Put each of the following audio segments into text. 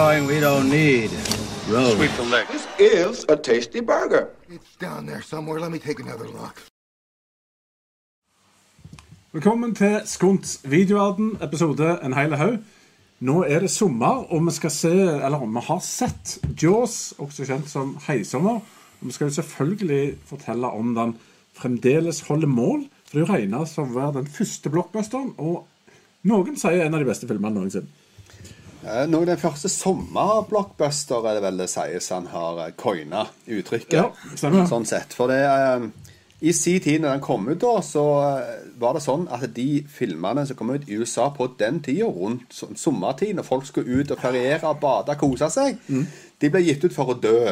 skunt. We don't need roads. Sweep the leg. This is a tasty burger. It's down there somewhere. Let me take another look. Velkommen til Skunts videoverden, episode En Heile haug. Nå er det sommer, og vi skal se, eller vi har sett Jaws, også kjent som Heisommer. Og vi skal jo selvfølgelig fortelle om den fremdeles holder mål. For det er jo regna som å være den første blockbusteren, og noen sier en av de beste filmene noensinne. Eh, av den første sommerblockbuster er det vel det sies han har eh, coina uttrykket. Ja, stemmer. Sånn sett. For det eh, I sin tid når den kom ut, da, så var det sånn at de filmene som kom ut i USA på den tida, rundt som- sommertid, når folk skulle ut og feriere, bade, kose seg, de ble gitt ut for å dø.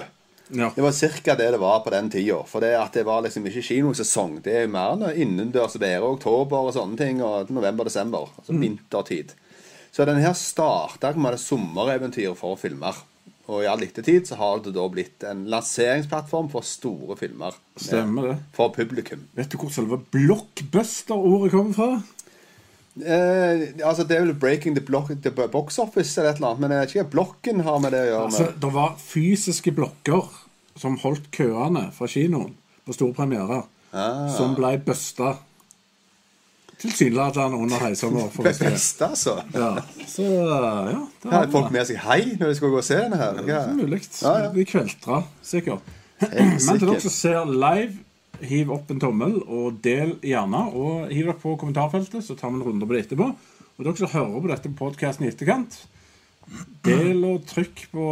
Ja. Det var ca. det det var på den tida. For det at det var liksom ikke kinosesong. Det er jo mer innendørs vær oktober og sånne ting. Og november-desember. Altså vintertid. Så den her starta med det sommereventyret for filmer. Og i all ettertid så har det da blitt en lanseringsplattform for store filmer. Stemmer det. For publikum. Vet du hvor selve blockbuster-ordet kommer fra? Eh, altså Det er vel 'breaking the, block, the box office' eller et eller annet. Men jeg vet ikke hva blokken har med det å gjøre. Altså, det var fysiske blokker som holdt køene fra kinoen på store premierer, Ah. som ble busta tilsynelatende under heisommer. for Det beste, altså. Ja, så ja, Hadde folk med seg hei når de skulle gå og se denne her? Er mulig. Ja, ja. De kveltra sikkert. Men til dere som ser live, hiv opp en tommel og del gjerne. Og hiv dere på kommentarfeltet, så tar vi en runde på det etterpå. Og dere som hører på dette podkasten i etterkant, del og trykk på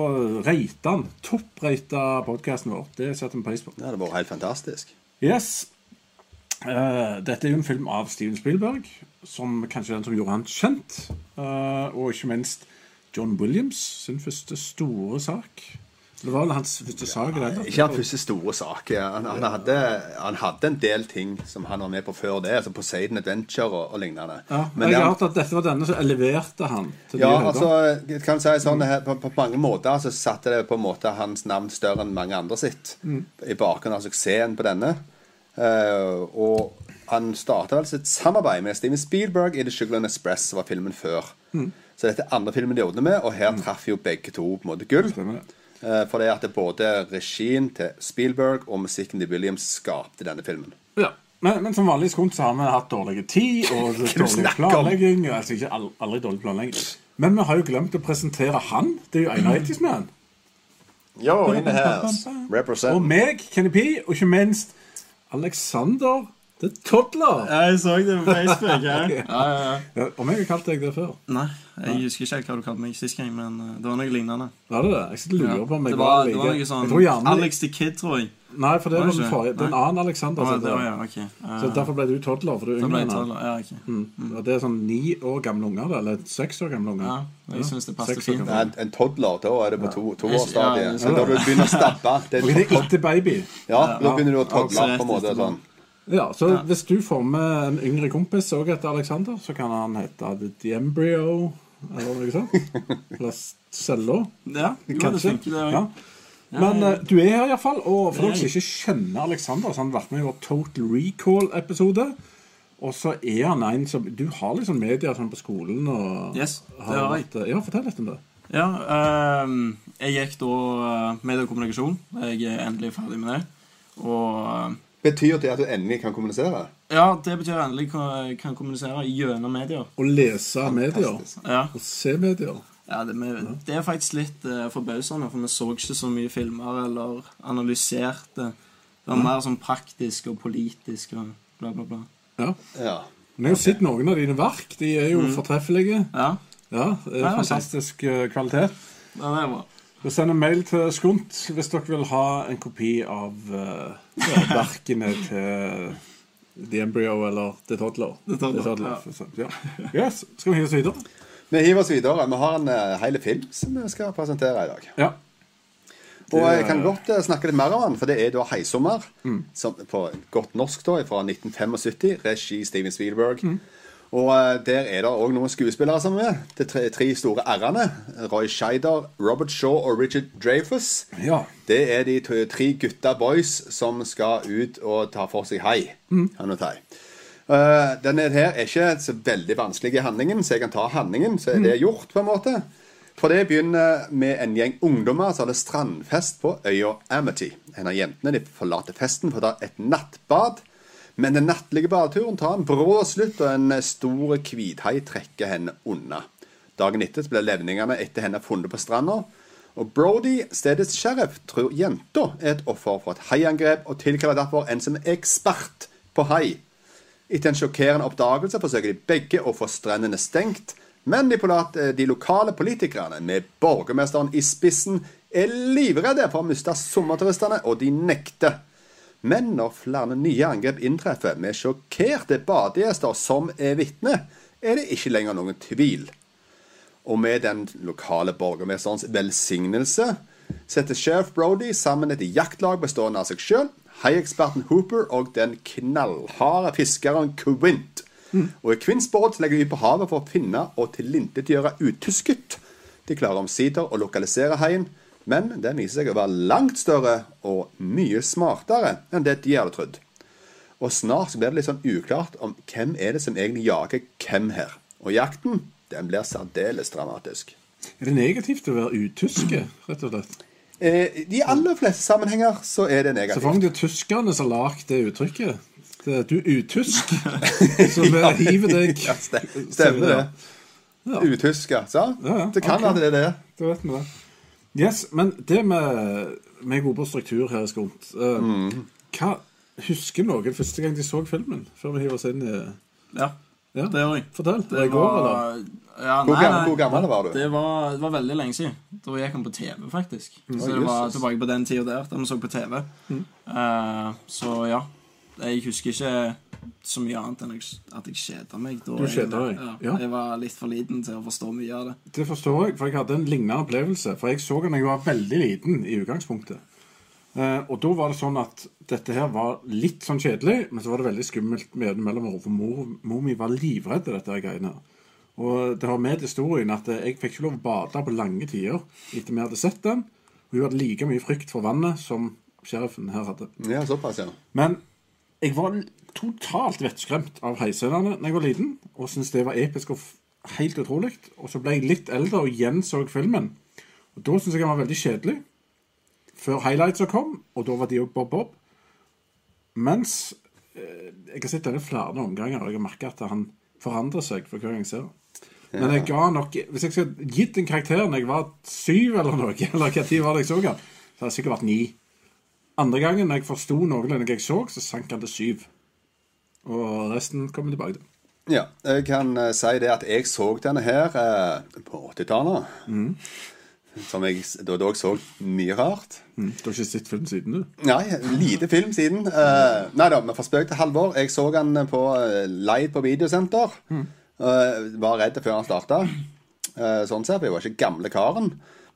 reitene. Toppreita podkasten vår. Det setter vi pris på. Det hadde vært helt fantastisk. Yes. Eh, dette er jo en film av Steven Spielberg, som kanskje er den som gjorde han kjent. Uh, og ikke minst John Williams sin første store sak. Det var vel hans første sak? Ikke hans første store sak. ja. Han, han, hadde, han hadde en del ting som han var med på før det. altså Poseidon Adventure og, og lignende. Ja, Men jeg det- har hørt at dette var denne som eleverte han til ja, de altså, kan si sånn, mm. på, på mange måter så satte det på en måte hans navn større enn mange andre sitt. Mm. I bakgrunnen av suksessen på denne. Eh, og han starta vel sitt samarbeid med Steven Spielberg i The Sugar and Express, som var filmen før. Mm. Så dette er andre filmen de jobbet med, og her traff jo begge to på en måte gull. Eh, For det at det både regien til Spielberg og musikken til Williams skapte denne filmen. Ja. Men, men som vanlig i Skunt så har vi hatt dårlig tid og dårlig planlegging. Altså ikke al- aldri dårlig planlegging. Men vi har jo glemt å presentere han. Det er jo en 80's-man. Yo, in the house. Og meg, Kenny P, og ikke minst Alexander the Toddler. Jeg så det på Facebook. Ja. Ja, ja, om jeg har kalt deg det før? Nei, jeg husker ikke helt hva du kalte meg sist gang, men uh, det var noe lignende. Var det det? Jeg sitter og lurer på om jeg det, var, det var noe sånn gjerne, Alex the Kid, tror jeg. Nei, for det Var var det den forrige. Det er en annen Alexander. Ah, det var, ja, okay. Uh, Så derfor ble du Toddler, for du er yngre enn Ja, okay. Mm. Og det er sånn ni år gamle unger, eller seks år gamle unger. Ja, jeg synes det passer fint. Nei, en toddler, da er det på to, Ja, toårsstadiet. ja, Så da du begynner å stabbe det det er etter baby. Ja, da begynner du å toddle på en måte. sånn Ja, så hvis du får med en yngre kompis og heter Alexander, så kan han hete The Embryo, eller noe sånt. Eller Cello. Ja, jo, Kanskje. det Ja. Men uh, du er her iallfall, og for er dere som ikke skjønner Alexander, så har han vært med i vår Total Recall-episode. Og så er han en som Du har liksom medier sånn på skolen og Yes, det har jeg. vært- Ja, fortell litt om det. Ja, ehm, jeg gikk da uh, og kommunikasjon. Jeg er endelig ferdig med det. Og eh, Betyr det at du endelig kan kommunisere? ja, det betyr at jeg endelig kan, kan kommunisere gjennom medier. Å lese medier. Ja, Og se medier. ja det, med, det er faktisk litt uh, forbausende, for vi så ikke så mye filmer eller analyserte. Det var mer sånn praktisk og politisk og bla, bla, bla. Ja. Ja. Vi har jo sett noen av dine verk. De er jo fortreffelige. Ja, Ja, det er Nei, fantastisk okay. kvalitet. ja det er bra. Send en mail til Skunt hvis dere vil ha en kopi av uh, verkene til The Embryo eller The Toddler. The Toddler, Ja. Yes. Skal vi hive oss videre? Vi hiver oss videre. Vi har en uh, hel film som vi skal presentere i dag. Ja. Og jeg kan godt eh, snakke litt mer om den, for det er da 'Heisommer'. Som, på godt norsk, da, fra 1975. Regi Steven Spielberg. Og eh, der er det òg noen skuespillere som er med. De tre, tre store r-ene. Roy Scheider, Robert Shaw og Richard Dreyfus. ja. Det er de tre gutta boys som skal ut og ta for seg hai. Mm. Uh. Denne her er ikke så veldig vanskelig i handlingen, så jeg kan ta handlingen, så er det gjort, på en måte. For det begynner med en gjeng ungdommer som hadde strandfest på øya Amity. En av jentene de forlater festen for å ta et nattbad. Men den nattlige badeturen tar en brå slutt, og en stor hvithai trekker henne unna. Dagen etter blir levningene etter henne funnet på stranda. Og Brody, stedets sheriff, tror jenta er et offer for et haiangrep, og tilkaller derfor en som er ekspert på hai. Etter en sjokkerende oppdagelse forsøker de begge å få strendene stengt, men de, polat- de lokale politikerne, med borgermesteren i spissen, er livredde for å miste sommerturistene, og de nekter. Men når flere nye angrep inntreffer med sjokkerte badegjester som er vitne, er det ikke lenger noen tvil. Og med den lokale borgermesterens velsignelse setter sheriff Brody sammen et jaktlag bestående av seg sjøl, haieksperten Hooper og den knallharde fiskeren Quint. Og i Quints båt legger de på havet for å finne og tilintetgjøre utusket. De klarer omsider å lokalisere haien, men den viser seg å være langt større og mye smartere enn det de hadde trodd. Og snart så blir det litt sånn uklart om hvem er det som egentlig jager hvem her. Og jakten den blir særdeles dramatisk. Er det negativt å være utyske, rett og slett? Eh, I de aller fleste sammenhenger så er det negativt. Så om det er tyskerne som har lagd det uttrykket det er, Du utysk, så vi hiver deg Ja, stemmer det. Ja. Utyska, sa? Ja, ja, Det kan være det det er. Da vet vi det. Yes, men det med, med god på struktur her, Skunt uh, Mm. Hva Husker noen første gang de så filmen? Før vi hiver oss inn i Ja, Ja. det gjør jeg. Fortell. Det var i går, eller? ja, nei, gammel- nei. hvor gammel var du? Det var, det var veldig lenge siden. Da gikk han på TV, faktisk. Mm. Så det var tilbake på den tida der, da vi så på TV. Eh, så ja. Jeg husker ikke så mye annet enn at jeg kjeda meg. Da Du kjeda deg, Ja, ja. Jeg var litt for liten til å forstå mye av det. Det forstår jeg, for jeg hadde en lignende opplevelse. For jeg så den da jeg var veldig liten i utgangspunktet. Eh, og da var det sånn at dette her var litt sånn kjedelig, men så var det veldig skummelt med den mellom For mor, mor mi var livredd dette her greiene. Og det har med historien at jeg fikk ikke lov å bade på lange tider etter vi hadde sett den. Og hun hadde like mye frykt for vannet som sheriffen her hadde. Ja, såpass, ja. Men jeg var totalt vettskremt av heiscenene da jeg var liten, og syntes det var episk og helt utrolig. Og så ble jeg litt eldre og gjenså filmen. Og da syntes jeg den var veldig kjedelig. Før highlightsa kom, og da var de òg Bob Bob. Mens eh, jeg har sett denne flere omganger, og jeg har merka at han forandrer seg for hver gang jeg ser den. Men jeg ga nok Hvis jeg skulle gitt en karakter når jeg var syv eller noe, eller hva tid var det jeg så den, så hadde det sikkert vært ni. Andre gangen når jeg forsto noenlunde hva jeg så, så sank han til syv. Og resten kommer tilbake til. Ja, jeg kan eh, si det at jeg så denne her eh, på 80-tallet. Som jeg da, da jeg så mye rart. Mm. Du har ikke sett film siden, du? Nei, lite film siden. Uh, nei da, vi fra spøk til halvår. Jeg så han på uh, leid på videosenter. Eh, var redd før han starta. Eh, sånn ser for jeg var ikke gamle karen.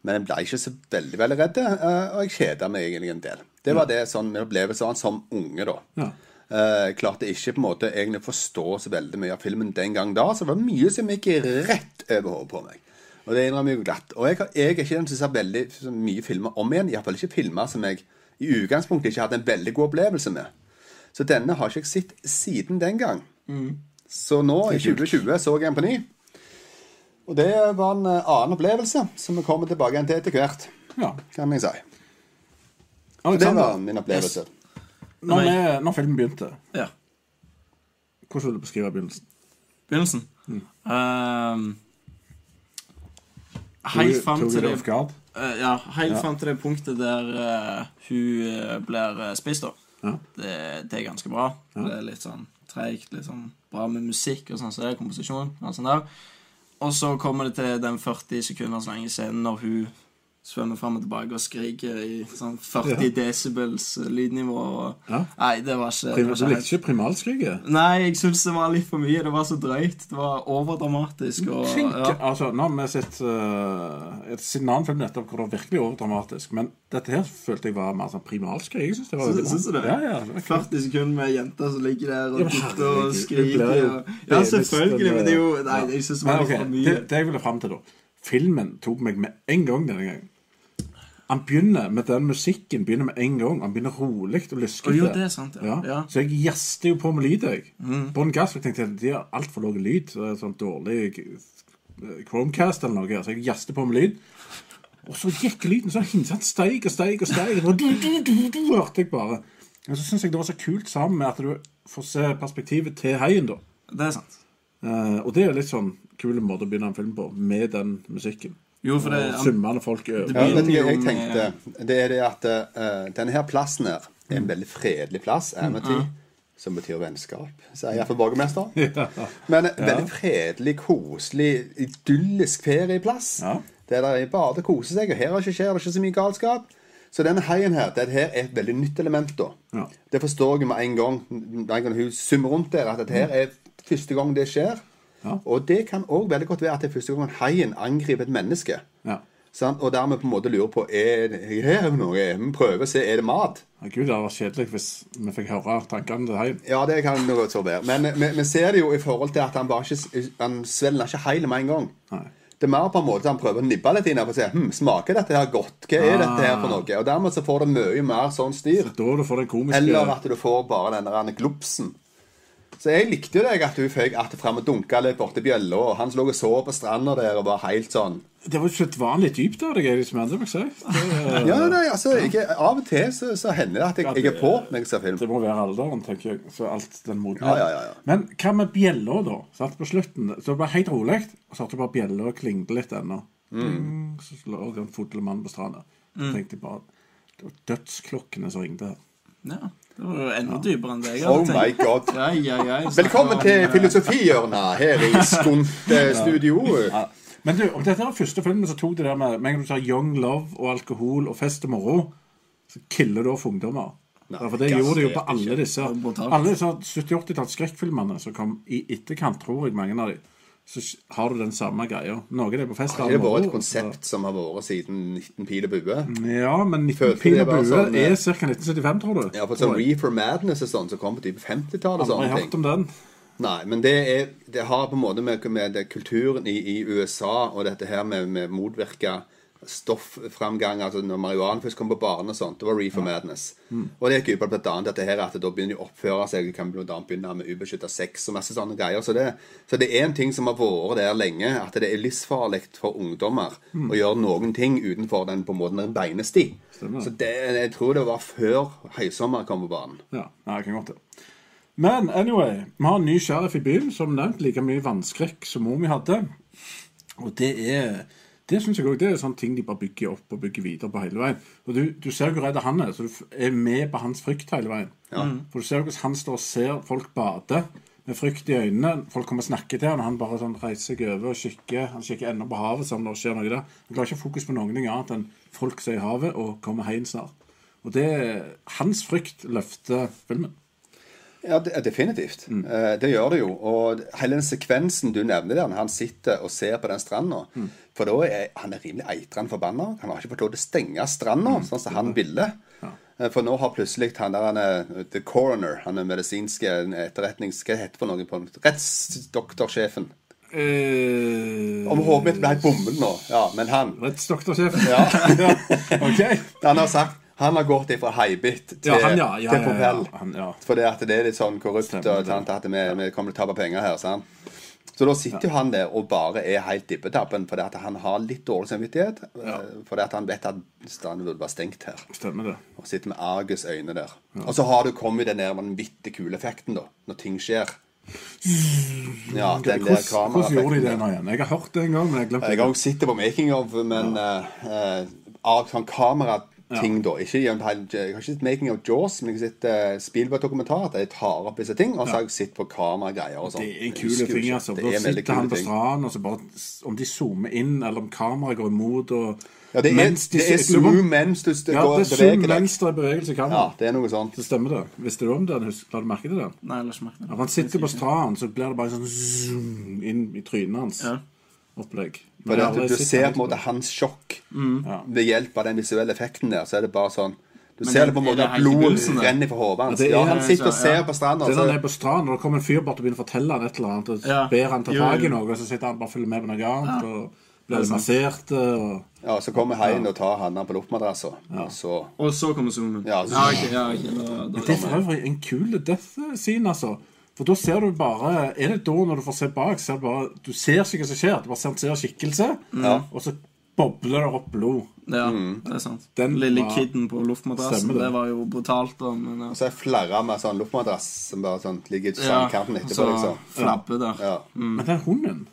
Men jeg ble ikke så veldig veldig redd, eh, og jeg kjeda meg egentlig en del. Det var det sånn min opplevelse av han som unge, da. Ja. Eh, klarte ikke på en måte egentlig forstå så veldig mye av filmen den gang da, så det var mye som gikk rett over hodet på meg. Og det innrømmer jeg glatt. Og jeg, jeg er ikke den som ser veldig mye filmer om igjen. Iallfall ikke filmer som jeg i utgangspunktet ikke hadde en veldig god opplevelse med. Så denne har ikke jeg sett siden den gang. Så nå, i 2020, så jeg den på ny. Og det var en eh, annen opplevelse, som vi kommer tilbake til etter hvert, ja. kan jeg si. Det var min opplevelse. Når, vi, når filmen begynte, Ja. hvordan vil du beskrive begynnelsen? Begynnelsen. Mm. Uh, helt fram til det? Eh, ja, helt Ja. fram til det punktet der uh, hun eh, blir uh, spist, da. Ja. Det, det er ganske bra. Det er litt sånn treigt, litt sånn bra med musikk og sånn, så det er komposisjon. Og sånn der. Og så kommer det til den 40 sekunder så lange scenen når hun svømmer fram og tilbake og skriker i sånn 40 Ja. desibels eh, lydnivå. Og, Ja. Nei, det var ikke, Prim, du likte ikke primalskriket? Nei, jeg syns det var litt for mye. Det var så drøyt. Det var overdramatisk. Og, Tenk, ja. altså, nå har vi sett uh, et annen film nettopp hvor det var virkelig overdramatisk. Men dette her følte jeg var mer sånn primalskrik. Jeg synes det var. Syns du det? Ja, ja, det 40 sekunder med jenter som ligger der og dytter og skriker. og- Ja, selvfølgelig, men det er jo Nei, jeg syns det var litt for mye. det, det jeg ville fram til, da Filmen tok meg med en gang denne gangen. Han begynner med den musikken begynner med en gang. Han begynner rolig og lyskete. Å, jo, det er sant, ja. ja. Mm. Så jeg gjester jo på med lyd, jeg. Bånn gass. Jeg tenkte de har altfor lav lyd. Så det er sånn dårlig Chromecast eller noe, så jeg gjester på med lyd. Og så gikk lyden sånn hinset steig og steig og steig. Og du, du, du, du, hørte jeg bare. Og så syns jeg det var så kult sammen med at du får se perspektivet til heien, da. Det er sant. Uh, og det er litt sånn kul måte å begynne en film på, med den musikken. Jo, for det Og summende folk. Det Ja, vet du, hva jeg tenkte Det er det at uh, denne her plassen her er en veldig fredelig plass. Amity. Som betyr vennskap, sier iallfall borgermester. Men en veldig fredelig, koselig, idyllisk ferieplass. Ja. Der de bare koser seg, og her er skjer det ikke så mye galskap. Så denne heien her, det her er et veldig nytt element, da. Ja. Det forstår jeg med en gang. Når en gang hun summer rundt der, at dette her er første gang det skjer. Ja. Og det kan òg veldig godt være at det er første gang haien angriper et menneske. Ja. Sant? Og dermed på en måte lurer på Er det er noe? Vi prøver å se er det mat. Ja, Gud, det hadde vært kjedelig hvis vi fikk høre tankene til haien. Ja, det kan det godt så være. Men vi, ser det jo i forhold til at han bare ikke Han svelger ikke hele med en gang. Nei. Det er mer på en måte han prøver å nibbe litt inn å se hm, smaker dette her godt. Hva er dette her for noe? Og dermed så får det mye mer sånn styr. Da du får den komiske Eller at du får bare denne glupsen. Så jeg likte jo deg at du fikk att fram og dunka litt borti bjella, og han lå og så på stranda der og var helt sånn Det var jo vanlig dypt av deg, Elis Mende, må jeg si. Det, Ja, nei, altså, jeg, Av og til så, så hender det at jeg, jeg er på når jeg ser film. det må være alderen, tenker jeg. Så alt den moden. Ja, ja, ja, ja. Men hva med bjella, da? Satt På slutten så det var helt rolig, og så hørte jeg bare bjella og klingte litt ennå. Mm. Så lå det en fodle mann på stranda. Så tenkte jeg bare Det var dødsklokkene som ringte her. Ja, det var jo enda dypere enn det jeg Oh hadde my tenkt. god. Ja, ja, ja, jeg Velkommen til eh, filosofihjørnet her i Skonte studio. Ja. Men du, om dette var første filmen som tok det der med Med en gang du tar young love og alkohol og fest og moro, så killer du off ungdommer. Nei, Ja, for det gass, gjorde de jo det på er alle ikke- disse brutalt. Alle disse 70-80-talls skrekkfilmene som kom i etterkant, tror jeg, mange av de, så har du den samme greia. Noe er det på fest. Er det vært et konsept som har vært siden 19 pil og bue? Ja, men 19 Følte pil og bue sånn, eh, er ca. 1975, tror du. Ja, for sånn. Reefer Madness og sånn som kom på type 50-tallet og Aldri sånne hørt ting. om den. Nei, men det, er, det har på en måte med, med kulturen i, i USA og dette her med, med motvirke stoffframgang, altså når marihuana først kom på banen og sånt, det var reefer madness. Og det gikk ut på annet dette her at da begynner de å oppføre seg, de kan bl.a. begynne med ubeskytta sex og masse sånne greier. Så det, så det er en ting som har vært der lenge, at det er livsfarlig for ungdommer å gjøre noen ting utenfor den på en måte den beinesti. Stemmer. Så det, jeg tror det var før høysommer kom på banen. Ja, ja jeg kan godt det. Men anyway, vi har en ny sheriff i byen, som nevnt. Like mye vannskrekk som mor mi hadde. Og det er det synes jeg også, det er sånne ting de bare bygger opp og bygger videre på hele veien. Og Du, du ser hvor redd han er, så du er med på hans frykt hele veien. For du ser jo hvordan han står og ser folk bade med frykt i øynene. Folk kommer og snakker til han, og han bare sånn reiser seg over og kikker. Han kikker ennå på havet som om det skjer noe der. Han klarer ikke å fokus på noen ting annet enn folk som er i havet, og kommer hjem snart. Og det, hans frykt løfter filmen. Ja, definitivt. Mm. det gjør det jo. Og hele den sekvensen du nevner der, når han sitter og ser på den stranda For da er han er rimelig eitrende forbanna. Han har ikke fått lov til å stenge stranda sånn som han ville. Ja. For nå har plutselig han der han er the coroner, han er medisinske etterretnings... Hva heter det for noe? på Rettsdoktorsjefen. Uh, Om hodet mitt ble helt bomull nå. Ja, men han Rettsdoktorsjefen. Ja. ok. Han har sagt Han har gått ifra haibit til, Ja, han, ja. ja, til ja, ja, propell. ja. Han, ja. Fordi at det er litt sånn korrupt, og sant, at vi, vi kommer til å tape penger her. sant? Så da sitter jo han der og bare er helt dippetappen fordi at han har litt dårlig samvittighet. eh, Fordi at han vet at stranden burde være stengt her. Stemmer det. Og sitter med Argus øyne der. Og så har du kommet den der vanvittige kuleeffekten, da. Når ting skjer. Ja, den der Hvordan, gjorde de det nå igjen? Jeg har hørt det en gang, men jeg glemte Jeg har også sittet på making of, men uh, av sånn kamerating, da. Ikke, jeg har ikke sett making of Jaws, men jeg har sett uh, Spielberg-dokumentar. der jeg tar opp disse ting. Og så har jeg sett på kameragreier og sånn. Det er en Jeg kul husker jo ting, altså. Da er sitter han på stranden, og så bare Om de zoomer inn, eller om kameraet går imot og Ja, det er, mens de det er zoom mens du Ja, går det er zoom mens det er bevegelse i Ja, det er noe sånt. Det stemmer det. Visste du om den? Husk- La du merke til den? Nei, jeg la ikke merke til Når det. han sitter på stranden, så blir det bare sånn zoom inn i trynet hans. Ja. Opplegg. For Men det, du, du ser på en måte hans sjokk mm. ved hjelp av den visuelle effekten der. Så er det bare sånn Du Men ser det- på en måte at blodet renner fra hodet hans. Ja, han sitter og ja. ser på stranda. Det er når han er på stranden, og det kommer en fyr bort og begynner å fortelle han et eller annet, og Ja. ber han ta tak i noe, og så sitter han bare og følger med på noe annet, og blir er massert og Ja, så kommer haien og tar han på luftmadrassa, og så Og så kommer zoomen. Ja, så- ja, okay, ja, ok, da, da, Det er for øvrig en kul death scene, altså. For da ser du bare Er det da, når du får se bak, ser du bare Du ser ikke hva som skjer. Du bare ser, ser skikkelse, og så bobler det opp blod. Ja, det er sant. Den Lille var- kiden på luftmadrassen, det. det var jo brutalt. da, Men, ja. Så er flere med sånn luftmadrass som bare sånn ligger i Ja, sandkanten etterpå, så liksom. flabbe der. Ja. Men den hunden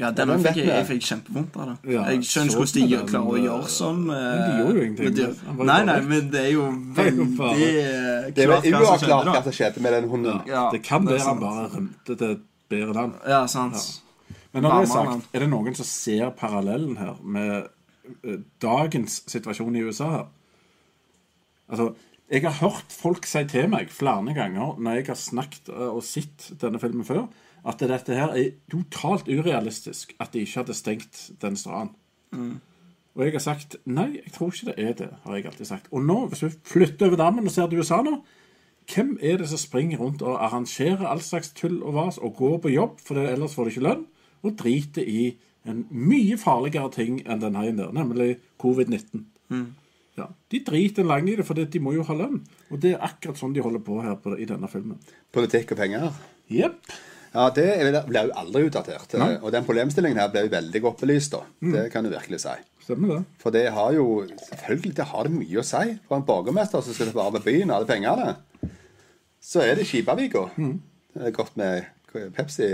Ja, den fikk jeg, jeg fikk kjempevondt av det. Ja, jeg skjønner ikke hvordan de den, klarer å eh, gjøre sånn med, de gjorde jo ingenting. jo Nei, nei, men det er jo veldig eh, Det er som uavklart hva som skjedde med den hunden. Ja, Det kan være han bare rømte til et bedre land. Ja, sant. Men når det er sagt, er det noen som ser parallellen her med eh, dagens situasjon i USA her? Altså, jeg har hørt folk si til meg flere ganger når jeg har snakket eh, og sett denne filmen før, at dette her er totalt urealistisk at de ikke hadde stengt den stranden. Og jeg har sagt nei, jeg tror ikke det er det. har jeg alltid sagt. Og nå, hvis vi flytter over dammen og ser til USA nå, hvem er det som springer rundt og arrangerer all slags tull og vas og går på jobb, for ellers får de ikke lønn, og driter i en mye farligere ting enn den her der, nemlig covid-19. Ja, De driter langt i det, for de må jo ha lønn. Og det er akkurat sånn de holder på her på, i denne filmen. Politikk og penger. Jepp. Ja, det ble blir jo aldri utdatert. Og den problemstillingen her ble jo veldig godt belyst, da. Det kan du virkelig si. Stemmer det. For det har jo Selvfølgelig det har det mye å si. For en borgermester som skal ta vare på byen og alle pengene, så er det Skipavika. Det er godt med Pepsi.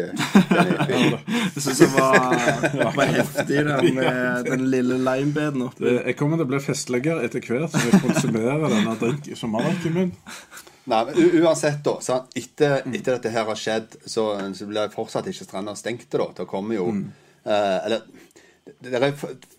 Jeg syns det var, var heftig, den, med den lille limebeden oppi. Jeg kommer til å bli festligere etter hvert som jeg konsumerer denne drink, sommerdrinken min. Nei, men uansett, da. Så etter, etter dette her har skjedd, så, så blir fortsatt ikke stranda stengt. da. Det kommer jo eh, Eller det, det er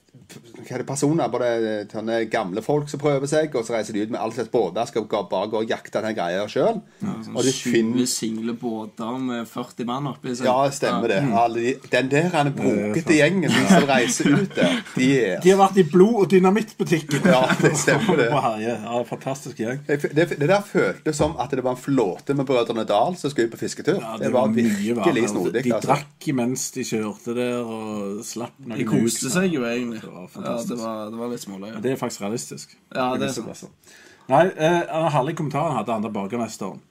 hva er det, personer, både sånne gamle folk som prøver seg, og så reiser de ut med all slags båter, skal bare gå og jakte den greia sjøl. og de 20 finner single båter med 40 mann oppi seg. Ja, stemmer det. Alle de, den der er den brokete gjengen de som reiser ut der, de er De har vært i blod- og dynamittbutikken. Ja, det stemmer det. Ja, fantastisk gjeng. Det, det, det der føltes som at det var en flåte med Brødrene Dal som skulle ut på fisketur. Ja, det, var var virkelig snodig. De Altså. drakk mens de kjørte der, og slapp noen De koste seg jo egentlig. Det var Ja, det var, det var litt småløye. Det er faktisk realistisk. Ja, det er sant. Nei, eh, herlig kommentar han hadde, han der borgermesteren.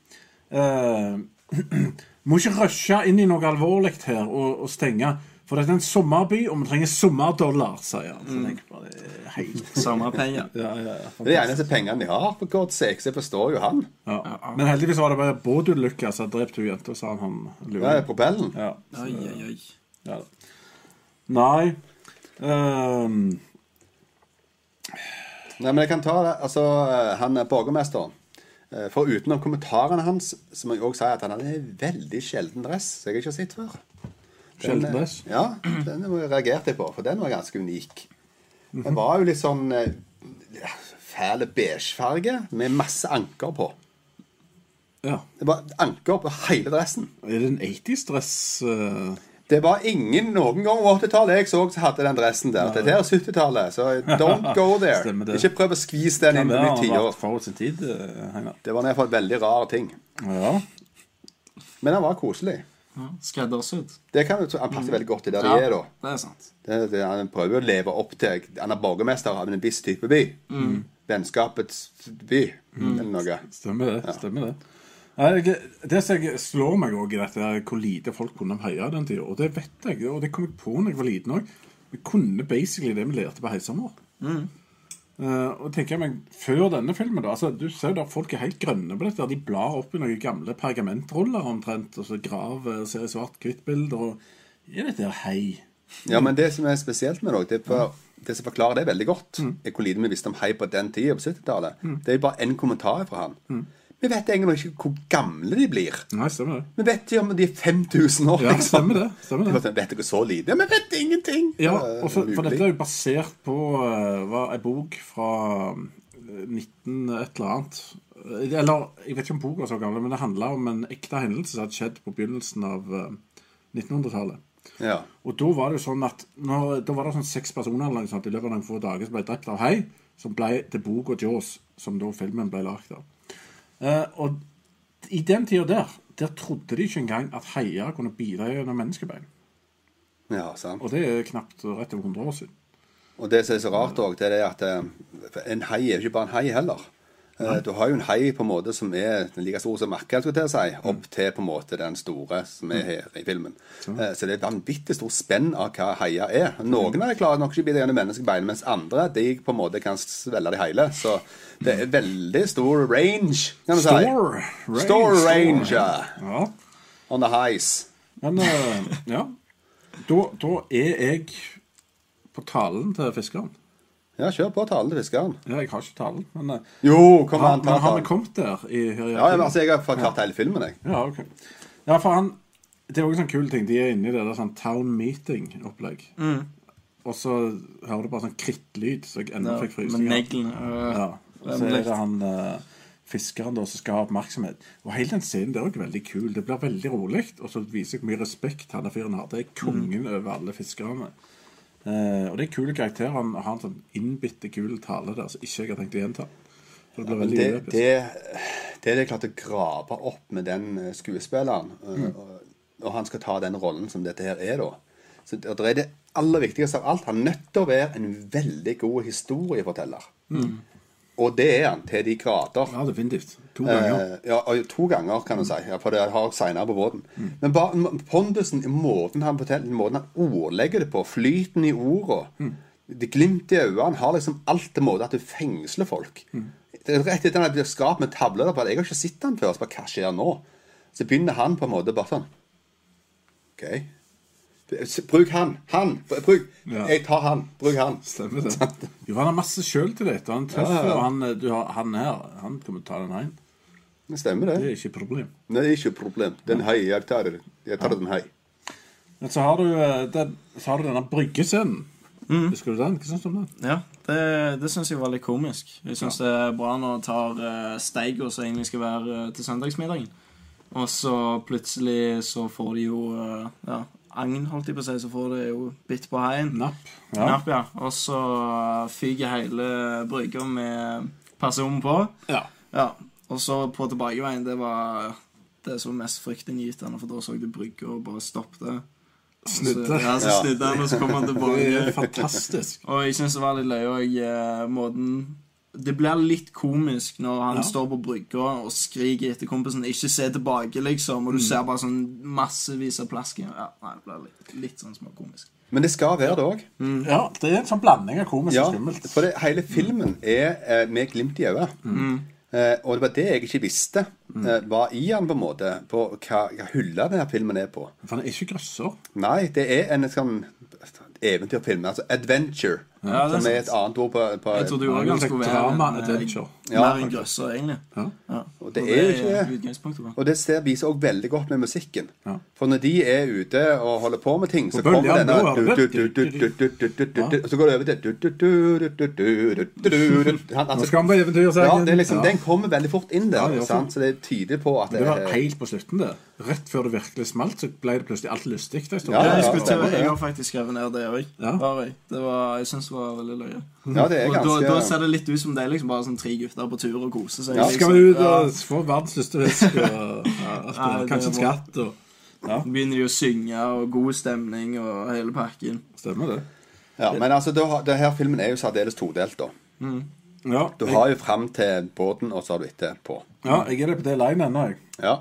Eh, må ikke rushe inn i noe alvorlig her og, og stenge. For det er en sommerby, og vi trenger sommerdollar, sier han. Er Sommerpenger. ja, ja, ja, Det er de eneste pengene de har, for godt sake. Jeg forstår jo han. ja. Men heldigvis var det bare båtulykke som drepte hun jenta, sa han. han Ja, propellen. Ja. Oi, oi, oi. Ja. Nei ehm, Nei, men jeg kan ta det. Altså, han er borgermesteren. Eh, For utenom kommentarene hans, så må jeg også si at han hadde en veldig sjelden dress som jeg ikke har sett før. Sjelden dress? Ja, den reagerte jeg på, for den var ganske unik. Den var jo litt sånn eh, ja, fæl beigefarge med masse anker på. ja. Det var anker på hele dressen. Er det en 80s-dress? eh? Det var ingen noen gang på 80-tallet jeg så som hadde den dressen der. Dette er 70-tallet, så don't go there. Det. Ikke prøv å skvise den inn i nytt tiår. eh, Det var i for en veldig rar ting. Ja. Men han var koselig. Ja, Skreddersydd. Det kan Han passer veldig godt i der Ja, de er, da. det er sant. Det, det, han prøver å leve opp til Han er borgermester av en viss type by. Vennskapets by, eller noe. Stemmer det. stemmer det. Det som slår meg òg i dette, er hvor lite folk kunne om Heia den tida. Og det vet jeg, og det kom jeg på når jeg var liten òg. Vi kunne basically det vi lærte på Heisommer. Uh, og tenker jeg meg, Før denne filmen, da altså, Du ser jo der folk er helt grønne på dette. De blar opp i noen gamle pergamentroller omtrent, og så graver ser svart-hvitt-bilder. og Er dette her hei? Ja, men det som er spesielt med det, det, er for, det som forklarer det veldig godt, Mm. er hvor lite vi visste om hei på den tida, på 70-tallet. Det er jo bare én kommentar fra han. Mm. Vi vet egentlig ikke hvor gamle de blir. Nei, stemmer det. Vi vet jo om de er 5000 år. Ja, liksom. stemmer det. stemmer det. Vet dere så lite? Vi vet ingenting! Ja, og for, for dette er jo basert på uh, en bok fra eh, 19 et eller annet. Eh, Eller, jeg vet ikke om boka er så gammel, men det handla om en ekte hendelse som hadde skjedd på begynnelsen av eh, 1900-tallet. Ja. Og da var det jo sånn at når, Da var det sånn seks personer eller noe sånt, i løpet av noen få dager som ble drept av hei, som ble til boka Jaws, som da filmen ble lagd av. Eh, og i den tida der, der trodde de ikke engang at heier kunne bite gjennom menneskebein. ja, sant. Og det er knapt rett over 100 år siden. Og det som er så rart òg, det er at eh, en hai er jo ikke bare en hai heller. Eh, Du har jo en hai på en måte som er like stor som jeg si, opp til på en måte den store som er her i filmen. Eh, Så det er et vanvittig stor spenn av hva haier er. Noen av dem klarer nok ikke å bite gjennom menneskebein, mens andre de på en måte kan svelge det hele. Så det er veldig stor range, kan du si. Store range. Store range ja. Ja. on the highs. Men eh, ja. Da, da er jeg på talen til fiskeren. Ja, kjør på talen til fiskeren. Ja, jeg har ikke talen, men, eh, Jo, kom har, an, ta men har vi kommet der? I, i, Ja, men altså, jeg har forklart hele filmen, jeg. Ja, ok. Ja, for han Det er også en sånn kul ting. De er inne i det der sånn town meeting-opplegg. Og så hører du bare sånn krittlyd, så jeg ennå Ja, fikk med neglene. øh, Ja. Så er det han eh, fiskeren da som skal ha oppmerksomhet. Og hele den scenen der er også veldig kul. Det blir veldig rolig, og så viser jeg hvor mye respekt han der fyren har. Det er kongen over alle fiskerne. Eh, og det er kule karakterer. Han har en sånn innbitte kul tale der som ikke jeg har tenkt å gjenta. Det ja, Det, det, det er klart å grave opp med den eh, skuespilleren, mm. og, og han skal ta den rollen som dette her er, da. Så det det er det aller viktigste av alt. Han er nødt til å være en veldig god historieforteller. Og det er han til de grader. Ja, definitivt. To ganger. Eh, ja, to ganger, kan du si. Ja, for det har seinere på båten. Men bare pondusen, måten han forteller, måten han ordlegger det på, flyten i ordene Det glimtet i øynene har liksom alt til måte at du fengsler folk. Det er Rett etter at han blir skapt med tavler der på at 'Jeg har ikke sett han før.' Så bare, hva skjer nå? Så begynner han på en måte bare sånn OK. Bruk han. Han. Bruk. Ja. Jeg tar han. Bruk han. Stemmer det. Jo, han har masse sjøl til dette. han treffer, Ja, ja. og han, eh, du han her, han kommer til å ta den heim. Det stemmer, Det det. er ikke et problem. Nei, det er ikke et problem. Den hei, jeg tar. Jeg tar den hei. Men så har du, eh, den, så har du denne bryggescenen. Mm. Husker du den? Hva syns du om den? Ja, det, det syns jeg var litt komisk. Jeg syns det er bra når han tar uh, steiga som egentlig skal være eh, til søndagsmiddagen, og så plutselig så får de jo eh, ja, agn, holdt jeg på å si, så får det jo bitt på haien. Napp. Ja. Napp, ja. Og så fyker hele brygga med personen på. ja. Ja. Og så på tilbakeveien, det var det som mest fryktinngytende, for da så du brygga og bare stoppet. Snudde. Ja, så Ja. snudde han, og så kom han tilbake. fantastisk. Og jeg syns det var litt løye òg, måten Det blir litt komisk når han Ja. står på brygga og skriker etter kompisen 'ikke se tilbake', liksom, og du ser bare sånn massevis av plasking. Ja, nei, det blir litt, litt sånn småkomisk. Men det skal være det òg. Ja, det er en sånn blanding av komisk Ja, og skummelt. for det, hele filmen er eh, med glimt i øyet. Eh, og det var det jeg ikke visste. Eh, var i han på en måte På hva, hva hylla denne filmen er på. For den er ikke grøsser. Nei, det er en sånn eventyrfilm. Altså adventure. Ja, det er som er et annet ord på, på Jeg trodde jo òg det han skulle være drama, en, eh. Ja, mer enn grøsser, egentlig. Ja. Ja. Og det er ikke. Og det ser, viser også veldig godt med musikken. Ja. For når de er ute og holder på med ting, så kommer denne Og så går det over til Nå skal han på eventyr, sier. Den kommer veldig fort inn der. Det? Så det tyder på at det var helt på slutten, det. Rett før det virkelig smalt, så ble det plutselig alt lystig. en jeg, har faktisk skrevet ned det òg. Ja. Det var, jeg syns det var veldig løye. Ja, det er Og da, da ser det litt ut som det er liksom bare sånn tre gutter på tur og koser seg. Ja, liksom. Skal vi ut Ja. og få verdens største fisk og det kanskje en skatt og Ja, begynner de å synge, og god stemning og hele pakken. stemmer det. Ja, Men altså, det her filmen er jo særdeles todelt, da. Ja, Du jeg, har jo fram til båten, og så har du etterpå. ja, jeg er det på det line ennå, jeg. Ja.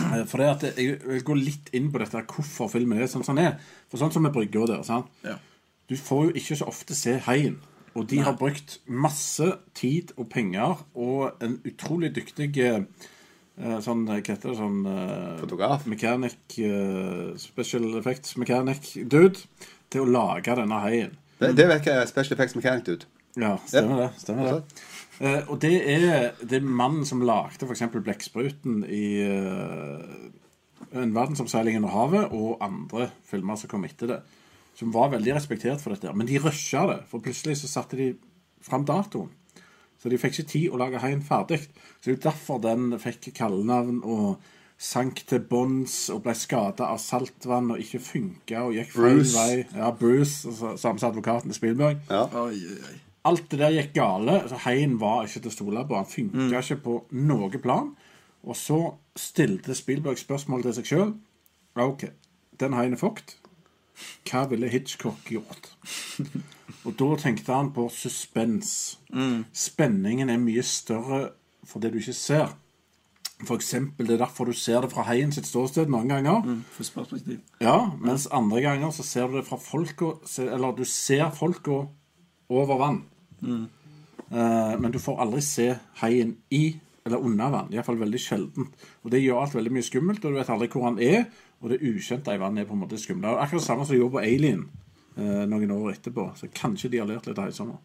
Eh, For det at jeg vil gå litt inn på dette hvorfor filmen er sånn som den er. For sånn som med brygga der, sant? Ja. Du får jo ikke så ofte se haien. Og de har brukt masse tid og penger og en utrolig dyktig eh, sånn, hva heter det, sånn eh, Fotograf. Mechanic eh, Special Effects Mechanic Dude til å lage denne haien. Det, det vet jeg Special Effects Mechanic dude. Ja, stemmer det. stemmer det. Eh, og det er, det er mannen som lagde f.eks. blekkspruten i eh, En verdensomseiling under havet og andre filmer som kom etter det. Som var veldig respektert for dette. Men de rusha det, for plutselig så satte de fram datoen. Så de fikk ikke tid å lage haien ferdig. Så det er jo derfor den fikk kallenavn og sank til bunns og ble skada av saltvann og ikke funka og gikk feil Bruce. vei. Ja, Bruce, altså, samme som advokaten til Spielberg. Ja. Oi, oi. Alt det der gikk gale. så Haien var ikke til å stole på. Han funka ikke på noe plan. Og så stilte Spielberg spørsmålet til seg sjøl. OK, den haien er fucked. Hva ville Hitchcock gjort? Og da tenkte han på suspens. Spenningen er mye større for det du ikke ser. For eksempel, Det er derfor du ser det fra heien sitt ståsted noen ganger. Mm. Ja, Mens andre ganger så ser du det fra folka Eller du ser folka over vann. Eh, men du får aldri se heien i eller under vann. Iallfall veldig sjeldent. Og det gjør alt veldig mye skummelt, og du vet aldri hvor han er. Og det ukjente i vannet er på en måte skumle. Og Akkurat det samme som de gjorde på Alien eh, noen år etterpå. Så kanskje de har lært litt av Høysommer.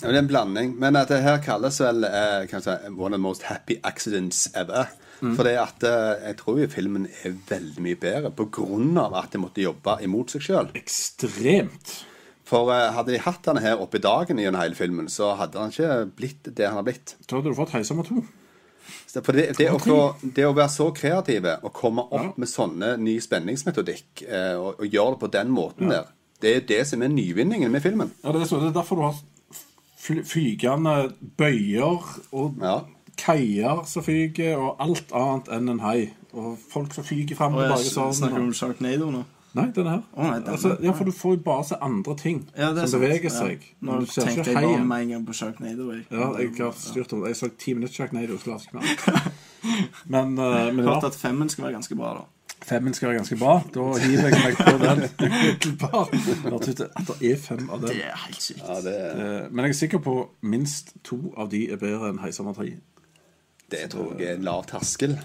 Ja, det er en blanding. Men at det her kalles vel eh, kanskje one of the most happy accidents ever. For det at eh, jeg tror jo filmen er veldig mye bedre av at de måtte jobbe imot seg sjøl. Ekstremt. For eh, hadde de hatt denne her oppe i dagen gjennom hele filmen, så hadde han ikke blitt det han har blitt. Så hadde du fått Heisommer 2. For det, det, å, få, det å være så kreative og komme opp Ja. med sånne ny spenningsmetodikk eh, og, og gjøre det på den måten der, det er det som er nyvinningen med filmen. Ja, det er, så, det er derfor du har fly flygende bøyer og Ja. kaier som fyker, og alt annet enn en hai. Og folk som fyker fram og tilbake sånn. snakker du om Sharknado nå. Nei, den her. Oh, nei, den altså, ja, for du får jo bare se andre ting Ja, er som sant. beveger Ja. seg. Nå du ser tenkte ikke jeg bare med en gang på Sharknado. Jeg, Ja, jeg har styrt om det. Jeg så ti minutter Sharknado. så la jeg ikke mer. Men, uh, men Hørt at femmen skal være ganske bra, da. femmen skal være ganske bra. Da hiver jeg meg på den umiddelbart. Det er fem av Det er helt sykt. Ja, det, Eh, Men jeg er sikker på minst to av de er bedre enn Heisommer 3. det tror jeg er en lav terskel.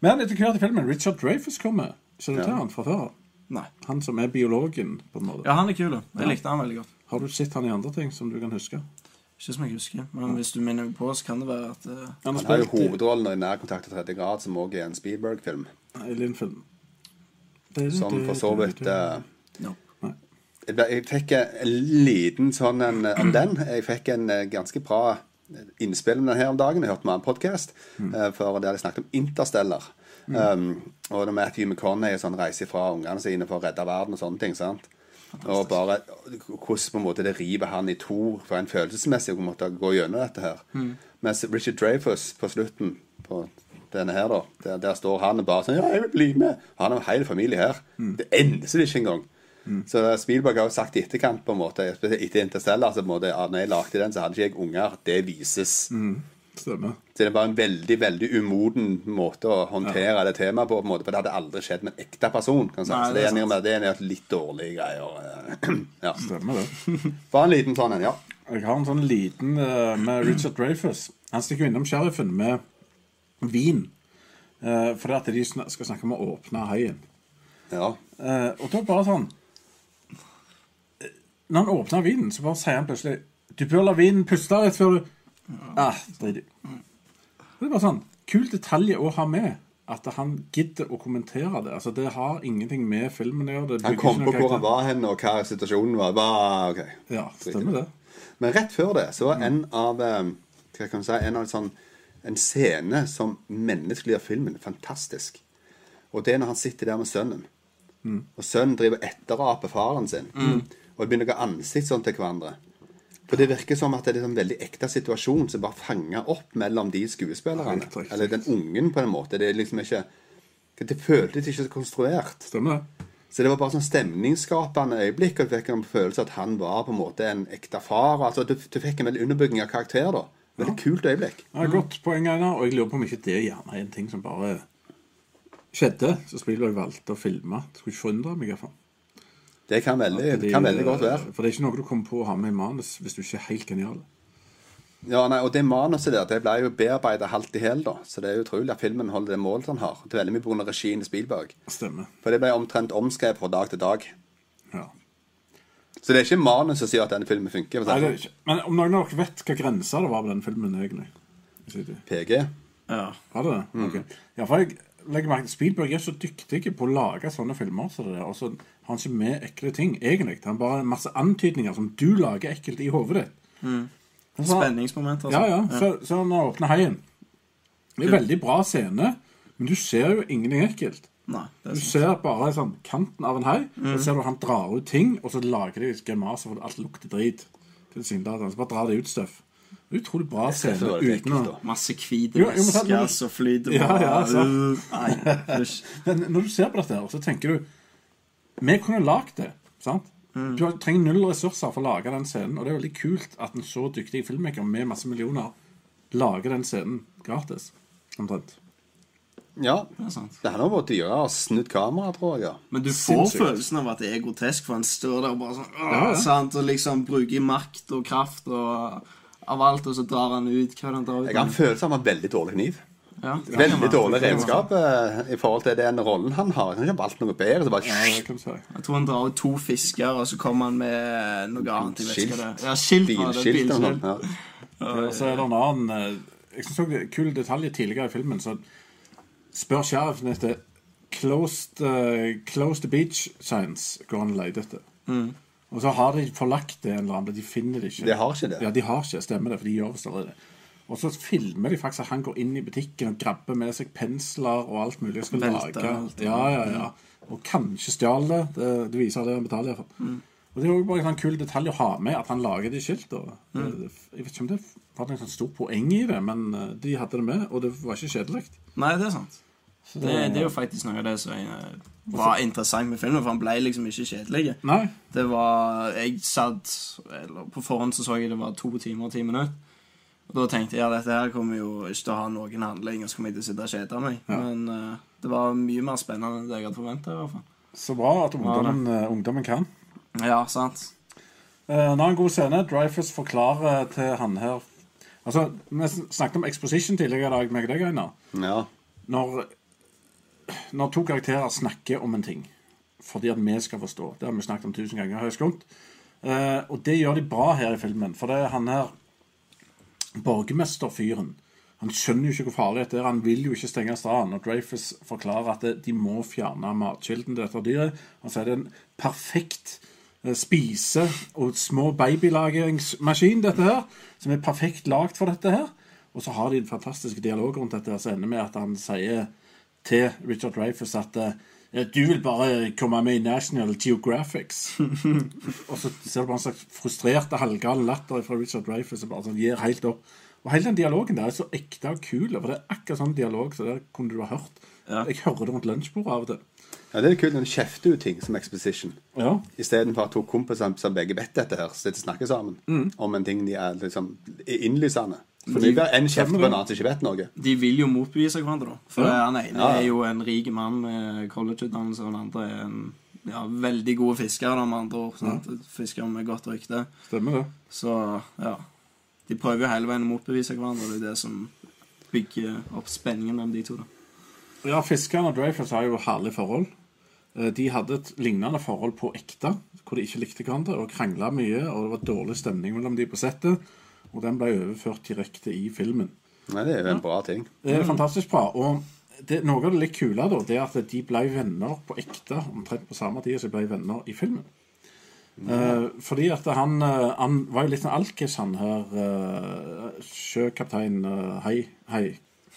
Men etter hvert i filmen, Richard Dreyfus kommer. Kjenner du til han fra før? av? Nei. Han som er biologen, på en måte. Ja, han er kul. Jeg Jeg likte han veldig godt. Har du sett han i andre ting som du kan huske? Ikke som jeg husker, men hvis du minner meg på, så kan det være at eh, Han har jo hovedrollen i Nærkontakt til tredje grad, som òg er en Spielberg-film. Alien-film. Som for så vidt eh, no. jeg, ble- jeg fikk en liten sånn en eh, om den. Jeg fikk en eh, ganske bra innspill om den her om dagen. Jeg hørte med en podkast for der de snakket om Interstellar. Um, og det Matthew McConney sånn, reiser fra ungene sine for å redde verden og sånne ting. sant? Og bare hvordan på en måte det river han i to for en følelsesmessig å måtte gå gjennom dette her. Mens Richard Dreyfus på slutten på denne her, da, der, der står han og bare sånn Ja, jeg vil bli med. Han har en hel familie her. Det endes ikke engang. Så Spielberg har jo sagt i etterkant, på en måte, etter Interstellar, så på en måte, når jeg lagde den, så hadde ikke jeg unger. Det vises. Stemmer. Så det var en veldig veldig umoden måte å håndtere det temaet på, på en måte, for det hadde aldri skjedd med en ekte person. Nei, så det er er, sant. det er en litt dårlige greier. eh, ja. Stemmer det. Bare en liten sånn en, ja. Jeg har en sånn liten eh, med Richard Dreyfus. Han stikker innom sheriffen med vin. Uh, fordi at de skal snakke om å åpne haien. ja. Eh, og da bare sånn eh, Når han åpner vinen, så bare sier han plutselig Du bør la vinen puste litt før du Ah. Det er bare sånn Kul detalj å ha med. At han gidder å kommentere det. Altså, Det har ingenting med filmen å gjøre. Han kom på hvor han var hen, og hva situasjonen var. Bare, ok. Ja, stemmer det. Men rett før det så var en av eh, Hva kan man si En av sånn En scene som menneskeliggjør filmen fantastisk. Og det er når han sitter der med sønnen. Og sønnen driver etteraper faren sin. Og de begynner å ha ansikt sånn til hverandre. For det virker som at det er en veldig ekte situasjon som bare fanger opp mellom de skuespillerne. Eller den ungen, på en måte. Det er liksom ikke Det føltes ikke så konstruert. Stemmer. Så det var bare sånn stemningsskapende øyeblikk, og du fikk en følelse at han var på en måte en ekte far. Altså, du, du fikk en veldig underbygging av karakter, da. Veldig kult øyeblikk. Ja, godt poeng, Einar. Og jeg lurer på om ikke det gjerne er en ting som bare skjedde. Så spiller jeg valgte å filme. Skulle ikke forundre meg. i hvert fall. Det kan veldig, de- kan veldig godt være. For det er ikke noe du kommer på å ha med i manus hvis du ikke er helt genial. Ja, nei, Og det manuset der det ble jo bearbeida halvt i hæl, da. Så det er utrolig at filmen holder det målet den har. Det er veldig mye pga. regien i Spielberg. Stemmer. For det ble omtrent omskrevet fra dag til dag. Ja. Så det er ikke manus som sier at denne filmen funker. Nei, det er ikke. Men om noen av dere vet hva grensa det var på den filmen, egentlig? PG. Ja. Var det det? Ok. Ja, for jeg legger merke til Spielberg er så dyktig på å lage sånne filmer som det der, og så har han ikke med ekle ting, egentlig. Han bare masse antydninger som du lager ekkelt i hodet ditt. Mm. Spenningsmoment, altså. Ja, ja. Så, så når åpner haien Det er en veldig bra scene, men du ser jo ingenting ekkelt. Nei, Du er sant. ser bare sånn kanten av en hai, så ser du han drar ut ting, og så lager de grimaser for alt lukter drit. Tilsynelatende. Så bare drar de ut støff. Utrolig bra scene uten å. Masse hvite vesker væsker som flyter Ja, ja. Nei. Men når du ser på dette, her, så tenker du Vi kunne lagd det. sant? Du trenger null ressurser for å lage den scenen, og det er veldig kult at en så dyktig filmmaker med masse millioner lager den scenen gratis. Omtrent. Ja. Det er sant. Det handler om å gjøre å snudd kamera, tror jeg. ja. Men du får Sinnssykt. følelsen av at det er grotesk, for han står der og bare sånn Ja, ja. Sant? Og liksom bruker makt og kraft og av alt, og så drar han ut Hva han drar ut? Jeg har en følelse av han har veldig dårlig kniv. Ja, Veldig dårlig regnskap redskap eh, i forhold til den rollen han har. Han har ikke valgt noe bedre. Så bare Ja. Jeg tror han drar ut to fisker, og så kommer han med noe annet. Er. Ja, skilt bilskilt og sånn. Ja. Og så er det en annen eh, Jeg syns òg det er kul detalj tidligere i filmen. Så spør sheriffen etter closed, uh, closed the beach signs går han og leter etter. Mm. Og så har de forlagt det en eller annen, men de finner det ikke. De har ikke det. Ja, de har ikke, stemmer det, for de gjør visst allerede det. Og så filmer de faktisk at han går inn i butikken og grabber med seg pensler og alt mulig. skal Velte, lage. alt, Ja, ja, ja. Og kanskje stjal det. Det, det viser det han betaler. i hvert fall. Mm. Og det er jo bare en sånn kul detalj å ha med, at han lager de skiltene. Mm. Jeg vet ikke om det var noe sånn stort poeng i det, men eh, de hadde det med, og det var ikke kjedelig. Nei, det er sant. Det, det er jo faktisk noe av det som eh, var interessant med filmen, for han ble liksom ikke kjedelig. Nei, Det var Jeg satt eller På forhånd så så jeg det var to timer og ti minutter. Og da tenkte jeg ja, dette her kommer jo ikke til å ha noen handling, og så kommer jeg til å sitte og kjede meg. Men uh, det var mye mer spennende enn det jeg hadde forventa. i hvert fall. så bra at ungdommen, eh, ungdommen kan. Ja, sant. Uh, nå en god scene. Dreyfus forklarer til han her Altså, Vi snakket om exposition tidligere i dag, meg og deg, Einar. Ja. Når, når to karakterer snakker om en ting fordi at vi skal forstå Det har vi snakket om tusen ganger. jeg. Eh, og det gjør de bra her i filmen. For det er han her borgermesterfyren. Han skjønner jo ikke hvor farlig dette er. Han vil jo ikke stenge stranden. Og Dreyfus forklarer at de må fjerne matkilden til dette dyret. Han sier det er en perfekt eh, spise- og små babylagringsmaskin, dette her. Som er perfekt lagd for dette her. Og så har de en fantastisk dialog rundt dette, som ender med at han sier til Richard Dreyfus at eh, du vil bare komme med i National Geographics. og så ser du bare en slags frustrerte, halvgal latter fra Richard Dreyfus som bare sånn, gir helt opp. Og hele den dialogen der er så ekte og kul, for det er akkurat sånn dialog så det kunne du ha hørt. Ja. Jeg hører det rundt lunsjbordet av og til. ja, det er kult når du kjefter ut ting som exposition. Ja. Istedenfor at to kompiser som begge vet dette her, sitter og snakker sammen Mm. om en ting de er liksom innlysende. For det blir en kjeft på en annen som ikke vet noe. De vil jo motbevise hverandre, da. For Ja. han ene Ja. er jo en rik mann med collegeutdannelse, og den andre er en ja, veldig god fisker, med andre ord. Ja. Fisker med godt rykte. Stemmer det. Så ja. De prøver jo hele veien å motbevise hverandre, og det er det som bygger opp spenningen mellom de to. da. Ja, Fiskerne og Dreyfus har jo herlig forhold. Eh, De hadde et lignende forhold på ekte, hvor de ikke likte hverandre og krangla mye, og det var dårlig stemning mellom de på settet. Og den ble overført direkte i filmen. Nei, det er jo en bra ting. Det er fantastisk bra. Og det, noe av det litt kule da, det er at de ble venner på ekte omtrent på samme tid som de ble venner i filmen. Eh, fordi at han, eh, han var jo litt en alkis, han her. Uh, sjøkaptein uh, Hei, hei.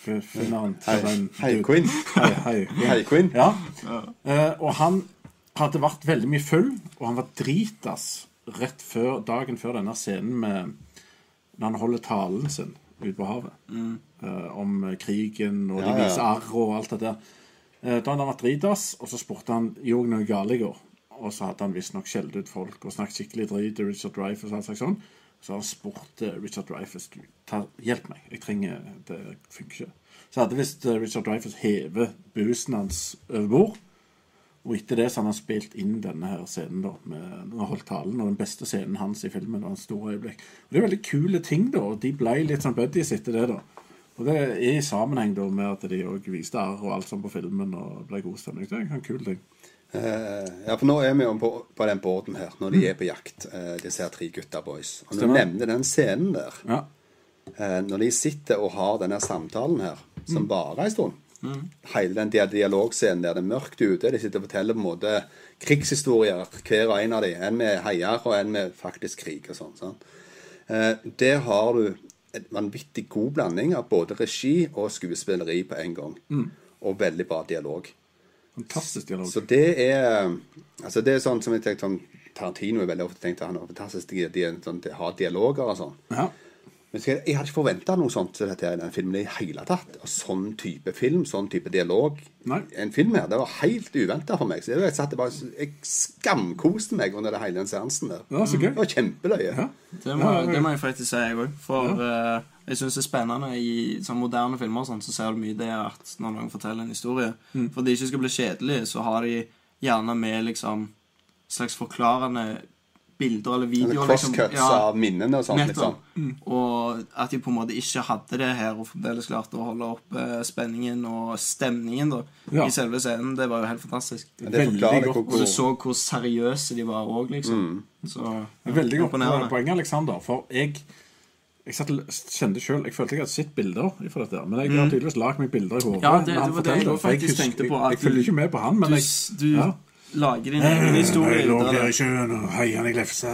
Finneren. Hei, hei, Quinn. Hei, hei. Hei, Quinn. Ja. Eh, og han hadde vært veldig mye full, og han var dritas rett før, dagen før denne scenen med Når han holder talen sin ute på havet. eh, om krigen, og de viser arr og alt det der. Eh, da hadde han vært dritass, og så spurte han gjorde noe galt i går. Og så hadde han visstnok skjelt ut folk og snakket skikkelig drit til Richard Dreyfus. og alt slags sånn. Så han spurte Richard Dreyfus du, ta, hjelp meg, jeg trenger, det funker ikke. Så hadde visst eh, Richard Dreyfus hevet busen hans over bord. Og etter det så hadde han spilt inn denne her scenen da, med han holdt talen, og den beste scenen hans i filmen. og en stor øyeblikk. Og Det er veldig kule ting, da, og de ble litt sånn buddies etter det. da. Og det er i sammenheng da med at de òg viste arr og alt sånn på filmen, og ble god stemning. Det er en kul ting. Uh, ja, for nå er vi jo på, på den båten her, når de er på jakt, uh, disse her tre gutta boys. Og når du Stemmer. nevner den scenen der, Ja. Uh, når de sitter og har denne samtalen her, Mm. som varer en stund Hele den dialogscenen der det er mørkt ute, de sitter og forteller på en måte krigshistorier, hver og en av dem. En med heier, og en med faktisk krig og sånn. sånn. Eh, der har du en vanvittig god blanding av både regi og skuespilleri på en gang. Mm. Og veldig bra dialog. Fantastisk dialog. Så det er Altså det er sånn som jeg tenkte sånn Tarantino er veldig ofte tenkt at han har fantastisk de, de, sånn, de har dialoger og sånn. Ja. Men skal, jeg hadde ikke forventa noe sånt til dette i den filmen i hele tatt. Og sånn type film, sånn type dialog. Nei. En film her, Det var helt uventa for meg. Så jeg, satt, jeg, bare, jeg skamkoste meg under det hele den seansen der. Ja, så gøy. Det var kjempeløye. Ja. Det må, Ja, ja. det må jeg faktisk si, jeg òg. For eh, jeg syns det er spennende i sånn moderne filmer sånn, så ser du mye det at når noen forteller en historie Mm. For at det ikke skal bli kjedelig, så har de gjerne med liksom slags forklarende bilder eller videoer. liksom. Crosscuts Ja, av minnene og sånt. Liksom. Mm. Og at de på en måte ikke hadde det her, og fremdeles klarte å holde opp spenningen og stemningen da, Ja. i selve scenen. Det var jo helt fantastisk. Det, det Veldig forklarer godt. hvor, Og du så hvor seriøse de var òg, liksom. Så Det er Veldig godt poeng, Alexander. For jeg jeg satt, kjente selv, jeg følte jeg hadde sett bilder fra dette, men jeg har tydeligvis lagd meg bilder i hodet. Mm. Ja, det- det var det jeg faktisk tenkte på, Jeg, jeg følger ikke med på han, men Du, jeg du ja. Lager din egen historie Jeg lå der i sjøen og heia i glefsa.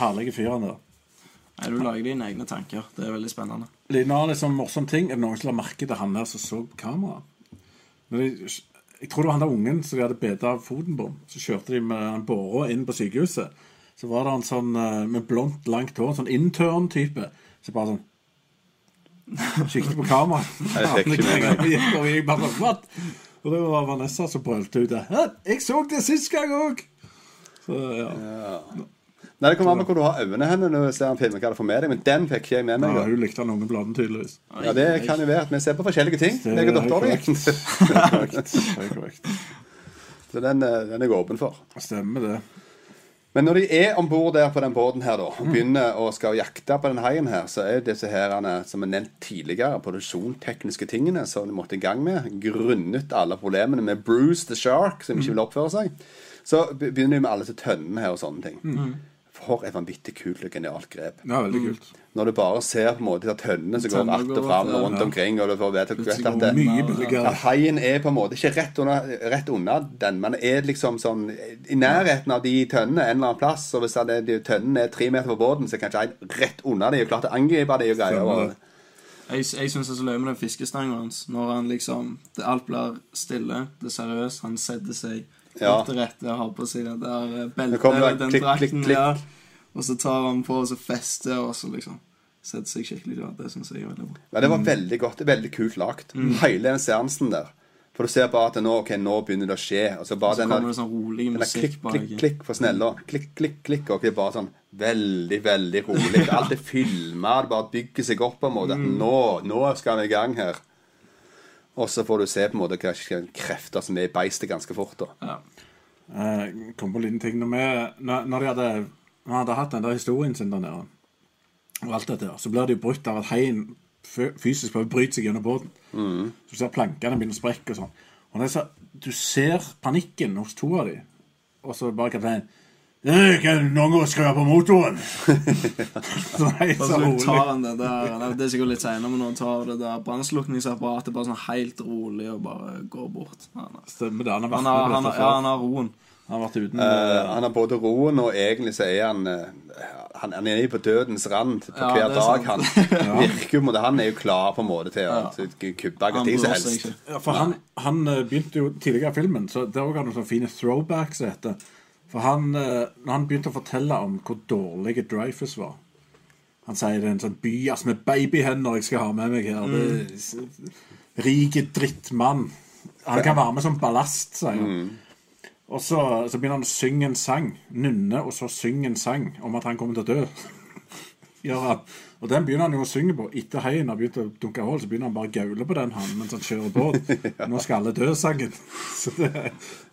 Herlige fyren da. Nei, du lager dine egne tanker. Det er veldig spennende. Liten annen liksom, morsom ting Er det noen som la merke til han der som så på kamera? De, jeg tror det var han der ungen som de hadde bedt av foten på. Så kjørte de med en båre inn på sykehuset. Så var det han sånn eh, med blondt, langt hår, sånn intern-type. Så bare sånn Kikket på kamera. Jeg fikk ikke med meg. Og det var Vanessa som brølte ut det. Jeg så det sist gang òg! Så ja. Nei, Det kommer an på hvor du har øynene henne når du ser en film. Hva du får med deg, Men den fikk ikke jeg med meg. ja hun likte den unge bladen, tydeligvis. Ja, Det kan jo være at vi ser på forskjellige ting. Det er korrekt. Det er korrekt. Så den, eh, den er jeg åpen for. Stemmer det. Men når de er om bord der på den båten her da, og begynner å skal jakte på den haien her, så er disse herene, som er nevnt tidligere, produksjontekniske tingene som de måtte i gang med, grunnet alle problemene med Bruce the Shark, som ikke vil oppføre seg, så begynner de med alle disse tønnene her og sånne ting. For et vanvittig kult og genialt grep. Ja, veldig kult. Når du bare ser på en måte de tønnene som går att og fram rundt ja. omkring, og du får vet, vet at det, Mye Ja, haien er på en måte ikke rett under, rett unna den, men er liksom sånn i nærheten av de tønnene en eller annen plass. Og hvis det er, de tønnene er tre meter på båten, så er kanskje haien rett unna de og klart å angripe de og greier. Og, det. Jeg, jeg syns det er så løye med den fiskestangen hans. Når han liksom det, Alt blir stille, det er seriøst. Han setter seg Ja. til rette og har på seg det der eh, beltet eller den klikk, drakten. klikk, klikk. Ja. Og så tar han på og så fester, og så liksom setter seg skikkelig klar. Det syns jeg er veldig bra. ja, det var veldig godt. Veldig kult lagt. Mm. Hele den seansen der. For du ser bare at nå, okay, nå begynner det å skje. Og så bare Så denne, kommer det sånn rolig musikk klikk, bak. klikk, klikk for snella. Klikk, klikk, klikk. Og det er bare sånn veldig, veldig rolig. Alt er filma. Det bare bygger seg opp på en måte. Mm. nå, nå skal vi i gang her. Og så får du se på en måte hvilke krefter som er i beistet ganske fort. da. Ja. Eh, kom på en liten ting. Når, vi, når, de hadde, når hadde hatt den der historien sin der nede, og alt dette der, så blir det jo brutt av at heien fysisk prøver å bryte seg gjennom båten. Så du ser plankene begynner å sprekke og sånn. Og det så, du ser panikken hos to av de, og så bare kapteinen «Eh, Kan noen gå og skru på motoren? så helt så så rolig. tar han det der Det er sikkert litt senere, men når han tar det der brannslukningsapparatet bare sånn helt rolig og bare går bort. Han, Stemmer det. Han har vært han, har, med på har, dette ja, han har roen. Han har vært uten eh, han har både roen, og egentlig så er han eh, Han, han er på dødens rand på Ja, hver er dag. Han virker jo Han er jo klar på en måte til å Ja. kubbe hva Han som helst. Ja, for han, han begynte jo tidligere i filmen, så det òg har noen sånne fine throwbacks etter. For han, eh, når han begynte å fortelle om hvor dårlig Dreyfus var Han sier det er en sånn by altså med babyhender jeg skal ha med meg her. Mm. Rik drittmann. Han kan være med som ballast, sier han. Og så, så begynner han å synge en sang. Nynne, og så synge en sang om at han kommer til å dø. Gjør han. Og den begynner han jo å synge på. Etter heien har begynt å dunke hull, så begynner han bare å gaule på den han mens han kjører båt. Nå skal alle dø, sangen. Så det,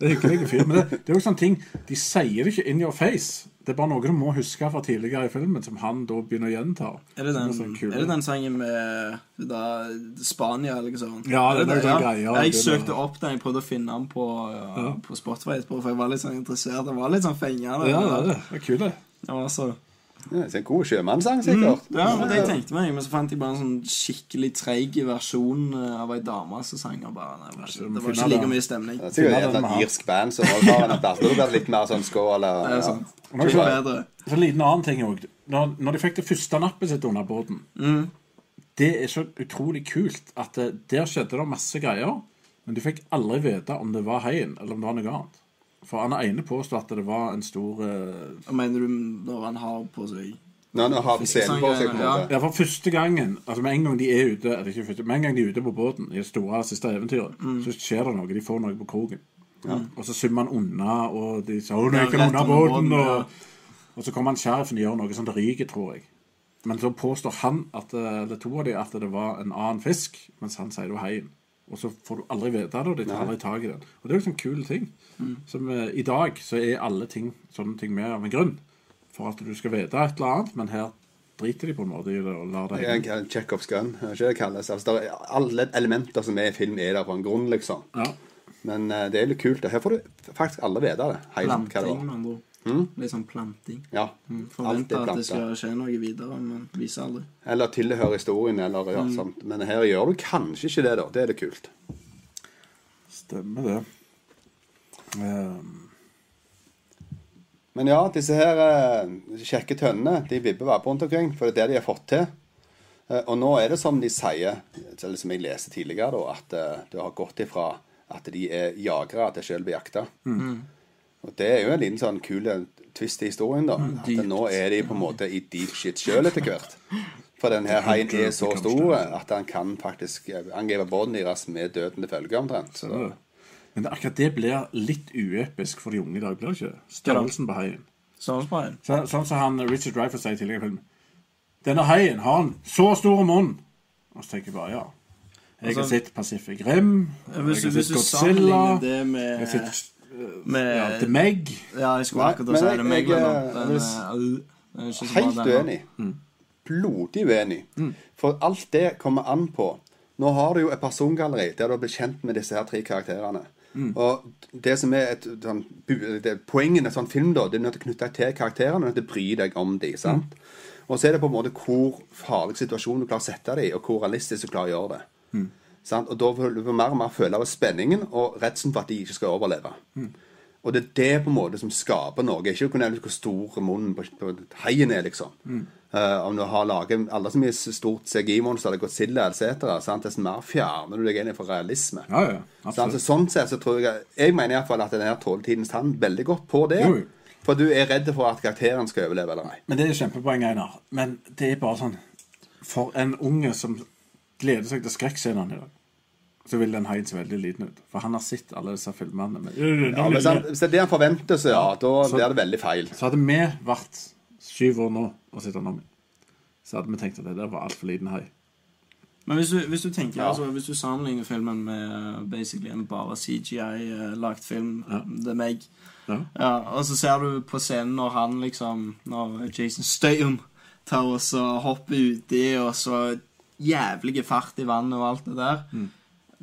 det er hyggelig fyr. Men det, det er jo sånne ting De sier det ikke in your face. Det er bare noe du må huske fra tidligere i filmen, som han da begynner å gjenta. Er det den, er sånn er det den sangen med da, Spania, eller noe sånt? Ja, Er det er ja. sånn greier. Jeg Det søkte opp den, jeg prøvde å finne den på, ja, på Spotify for jeg var litt sånn interessert. Jeg var litt sånn fengende. Ja, det er det. Det er kult, Det var så Ja, det er en god sjømannssang, sikkert. Ja, men det jeg tenkte meg, men så fant jeg bare en sånn skikkelig treig versjon eh, av ei dame som sang. Og bare, nei, det var ikke, det var ikke like mye stemning. Det er sikkert et irsk band som også har en plass. Da blir litt mer sånn skål Og, Det ja. sant. Og det så- Så en liten annen ting òg. Når, når de fikk det første nappet sitt under båten Det er så utrolig kult at det, der skjedde det masse greier, men du fikk aldri vite om det var haien eller om det var noe annet. For han ene påstod at det var en stor Hva mener du når han har på seg Når han har scenen på seg, på en Ja. måte. Ja, for første gangen altså Med en gang de er ute ikke første, med en gang de er ute på båten i det store siste eventyret, så skjer det noe. De får noe på kroken. Og så summer han unna, og de sier 'Å, nå ikke gikk han unna under båten', og, og så kommer han sheriffen og gjør noe sånt ryker, tror jeg. Men så påstår han, at, eh, eller to av de, at det var en annen fisk, mens han sier det var haien. Og så får du aldri vite det, og de tar aldri tak i den. Og det er jo sånn kule ting. Som eh, I dag så er alle ting, sånne ting med av en grunn. For at du skal vite et eller annet, men her driter de på en måte i det og lar det henge. En Chekhovs gun, er ikke det kalles? Altså, det er alle elementer som er i film, er der på en grunn, liksom. Ja. Men eh, det er litt kult. og Her får du faktisk alle vite det. Helt hva det var. Litt sånn planting. Ja. Mm. Forventer er at det skal skje noe videre, men viser aldri. Eller tilhører historien, eller ja, sånt. Men her gjør du kanskje ikke det, da. Det er det kult. Stemmer det. Um. Men ja, disse her uh, kjekke tønnene, de vibber bare rundt omkring, for det er det de har fått til. Uh, og nå er det som de sier, eller som jeg leste tidligere, da, at uh, det har gått ifra at de er jagere til selv blir jakta. Og det er jo en liten sånn kul twist i historien, da. At nå er de på en måte i deep shit sjøl etter hvert. For den her haien er så stor at han kan faktisk eh, angripe båten deres med døden til følge, omtrent. Så, Men akkurat det blir litt uepisk for de unge i dag, blir det ikke? Størrelsen på haien. Sånn Så, sånn som han Richard Dreyfuss sier tidligere i filmen. Denne haien har en så stor munn. Og så tenker jeg bare, ja. Jeg har Altså, sett Pacific Rim. Jeg har sett Godzilla. Jeg med, har sett med ja, The Meg. Ja, jeg skulle akkurat si det. Meg, eh, eh, Helt uenig. Mm. Blodig uenig. For alt det kommer an på Nå har du jo et persongalleri der du har blitt kjent med disse her tre karakterene. Og det som er et sånn, det, Poenget en sånn film, da, det er nødt til å knytte deg til karakterene. Er nødt til å bry deg om dem. sant? Og så er det på en måte hvor farlig situasjon du klarer å sette dem i, og hvor realistisk du klarer å gjøre det. Sant? Og da vil du mer og mer føle av spenningen og redselen for at de ikke skal overleve. Og det er det på en måte som skaper noe. Ikke hvor stor munnen på, på haien er, liksom. Eh, om du har laget alle som er stort CGI-monster, eller Godzilla etc., desto mer fjerner du deg inn fra realisme. Ja, ja. Så sånn sett så tror jeg Jeg mener iallfall at denne tåler tidens tann veldig godt på det. Jo, jo. For du er redd for at karakteren skal overleve eller nei. Men det er kjempepoeng, Einar. Men det er bare sånn For en unge som gleder seg til skrekkscenene i dag, så vil den Heinz veldig liten ut. For han har sett alle disse filmene. Men, Ja, men sant, hvis det er det han forventer seg, ja, da Så- blir det veldig feil. Så hadde vi vært syv år nå og sett om så hadde vi tenkt at det der var altfor liten hai. Men hvis du, hvis du tenker, Ja. altså, hvis du sammenligner filmen med uh, basically en bare CGI-lagt film, The Meg, Ja. ja, og så ser du på scenen når han liksom Når Jason Statham tar og så hopper uti, og så jævlige fart i vannet og alt det der.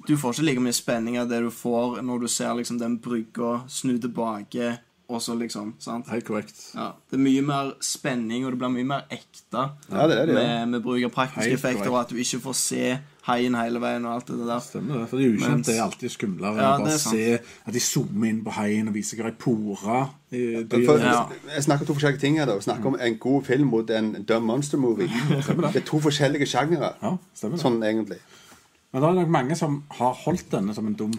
Du får ikke like mye spenning av det du får når du ser liksom den brygga snu tilbake, og så liksom sant? Helt korrekt. Ja, det er mye mer spenning, og det blir mye mer ekte Ja, det det. Ja. med, med bruk av praktiske Helt effekter, og at du ikke får se haien hele veien og alt det der. Stemmer det. For det ukjente Mens- er alltid skumlere. Ja, å det bare er se at de zoomer inn på haien og viser hva de porer. Ja. Jeg snakker om to forskjellige ting her. da Vi snakker om en god film mot en dumb monster movie. Det er to forskjellige sjangere. Ja, det. Sånn egentlig. Men det er nok mange som har holdt denne som en dum,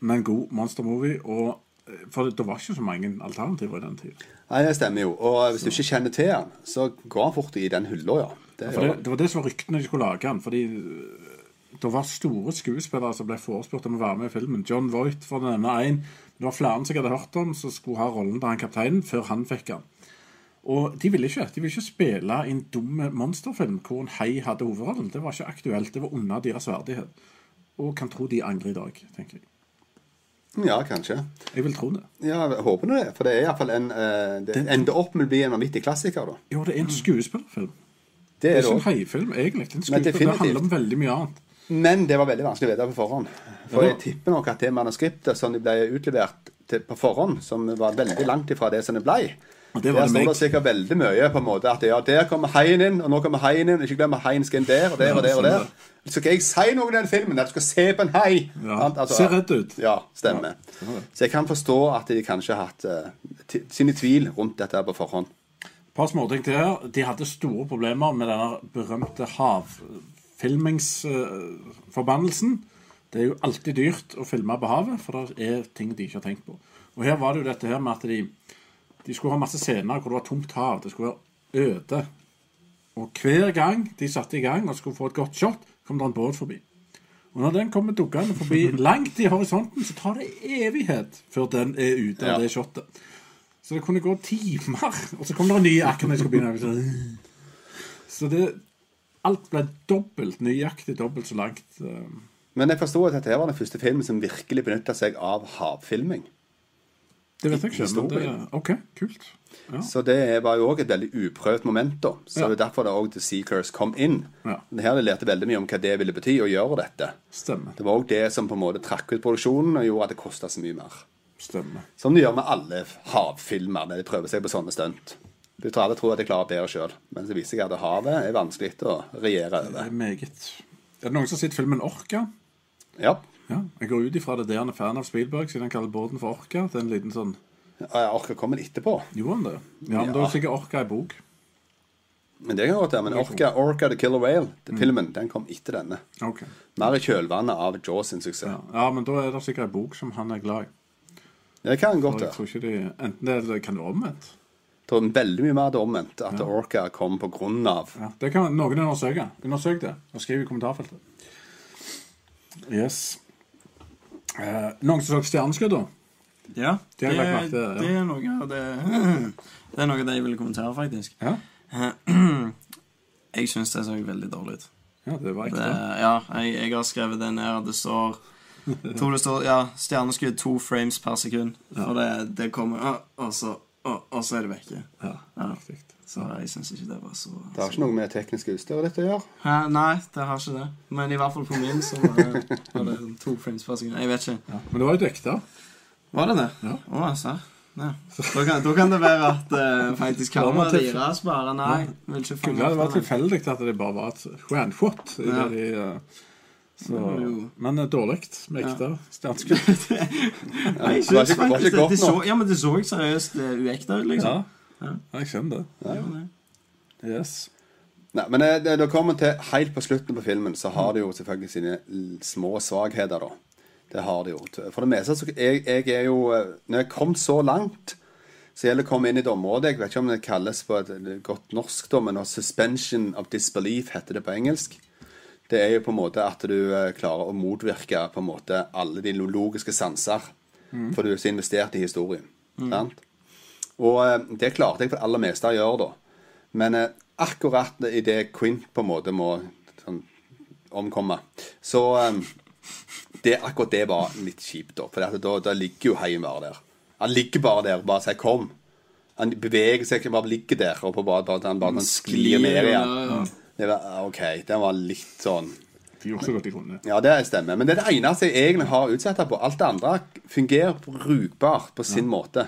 men god monster movie. Og, eh, for det var ikke så mange alternativer i den tid. Nei, det stemmer jo. Og hvis du ikke kjenner til han, så går han fort i den hylla, ja. Det For det, det var det som var ryktene de skulle lage den. Fordi det var store skuespillere som ble forespurt om å være med i filmen. John Voight for den ene en. Det var flere som jeg hadde hørt om, som skulle ha rollen til han kapteinen før han fikk den. Og de ville ikke. De ville ikke spille i en dum monsterfilm hvor en hei hadde hovedrollen. Det var ikke aktuelt. Det var under deres verdighet. Og kan tro de angrer i dag, tenker jeg. Ja, kanskje. Jeg vil tro det. Ja, jeg håper nå det. For det er iallfall en eh, Det ender opp med å bli en vanvittig klassiker, da. Jo, det er en skuespillerfilm. Det Det er er det ikke en heifilm, egentlig. Det, er en Men det handler om veldig mye annet. Men det var veldig vanskelig å vite på forhånd. For jeg tipper nok at det manuskriptet som de ble utlevert til på forhånd, som var veldig langt ifra det som det ble Og det var Der det står det sikkert veldig mye på en måte at ja, der kommer haien inn, og nå kommer haien inn. Ikke glem at haien skal inn der og der og der. og der. Så skal jeg si noe i den filmen at du skal se på en hai. Ja? Altså, ser rett ut. Ja, stemmer. Så jeg kan forstå at de kanskje har hatt uh, sine tvil rundt dette på forhånd. Et par småting til her. De hadde store problemer med denne berømte havfilmingsforbannelsen. Det er jo alltid dyrt å filme på havet, for det er ting de ikke har tenkt på. Og her var det jo dette her med at de, de skulle ha masse scener hvor det var tomt hav. Det skulle være øde. Og hver gang de satte i gang og skulle få et godt shot, kom det en båt forbi. Og når den kommer dukkende forbi langt i horisonten, så tar det evighet før den er ute av Ja. det shotet. Så det kunne gå timer, og så kom det en ny akkurat når jeg skulle begynne. Så- Så det Alt ble dobbelt, nøyaktig dobbelt så langt. eh, Men jeg forsto at dette var den første filmen som virkelig benytta seg av havfilming. Det vet jeg ikke. Men det. OK, kult. Ja. Så det var jo òg et veldig uprøvd moment. da Så Ja. det er derfor det òg The Seekers kom inn. Ja. Det her lærte veldig mye om hva det ville bety å gjøre dette. Stemmer. Det var òg det som på en måte trakk ut produksjonen og gjorde at det kosta så mye mer. Stemmer. Som de gjør med alle havfilmer når de prøver seg på sånne stunt. Du tror alle tror at de klarer bedre sjøl, men så viser seg at havet er vanskelig å regjere over. Det er meget. Er det noen som har sett filmen Orca? Ja. Ja, Jeg går ut ifra det der han er fan av Spielberg, siden han kaller båten for Orca. Det er en liten sånn Orka kommer etterpå. Gjorde han det? Ja, men da Ja. er sikkert Orca i bok. Men det kan godt være. Men Orca, Orca the Killer Whale, den filmen, den kom etter denne. Ok. Mer i kjølvannet av Jaws sin suksess. Ja. ja, men da er det sikkert en bok som han er glad i. Det kan godt jeg være. Enten det eller kan det være omvendt. Det er veldig mye mer det omvendt. At Orca kom på grunn av Ja, det kan noen undersøke. Undersøk det, og skriv i kommentarfeltet. Yes. Eh, noen som så Stjerneskudd, da? Ja, Det det, merke ja. det er noe av det Det er noe av det jeg ville kommentere, faktisk. Ja, Jeg syns det så veldig dårlig ut. ja det var Det, ekte. ja, jeg, jeg har skrevet det ned. Det står tror det står ja, stjerneskudd to frames per sekund. For det, det kommer og, så, og, og så er det vekke. Ja, Ja. Så jeg syns ikke det var så Det har ikke noe med teknisk utstyr ditt å gjøre. Hæ? Nei, det har ikke det. Men i hvert fall på min så var det, var det to frames per sekund. Jeg vet ikke. Ja. Men det var jo ekte. Var det det? Ja. Å, altså. Ja. Da, kan, da kan det være at uh, faktisk kameraet deres bare. Nei, vil ikke fange Ja, det var opp tilfeldig at det bare var et stjerneshot. i Ja. det de, eh, så, men eh, dårlig med ekte stjerneskudd. Nei, jeg Det faktisk det, det så. Ja, men det så seriøst uh, uekte ut, liksom. Ja. jeg skjønner det. Ja. Yes. Nei, men eh, det, det kommer til helt på slutten på filmen, så har det jo selvfølgelig sine små svakheter, da. Det har det jo. For det meste så jeg, jeg er jo eh, Når jeg kom så langt, så gjelder det å komme inn i et område Jeg vet ikke om det kalles på et godt norsk, da, men 'suspension of disbelief' heter det på engelsk. Det er jo på en måte at du eh, klarer å motvirke på en måte alle dine logiske sanser. For du er så investert i historien. Sant? Og eh, det klarte jeg for det aller meste å gjøre, da. Men eh, akkurat idet Quint på en måte må sånn, omkomme, så det, Akkurat det var litt kjipt, da. For da, da ligger jo Heien bare der. Han ligger bare der og bare sier 'kom'. Han beveger seg ikke, bare ligger der og på bare, bare, han bare han sklir ned igjen. ja, ja. Det var, OK, den var litt sånn De gjorde så godt de kunne. Ja, det stemmer. Men det er det eneste jeg egentlig har utsatt på. Alt det andre fungerer brukbart på sin måte.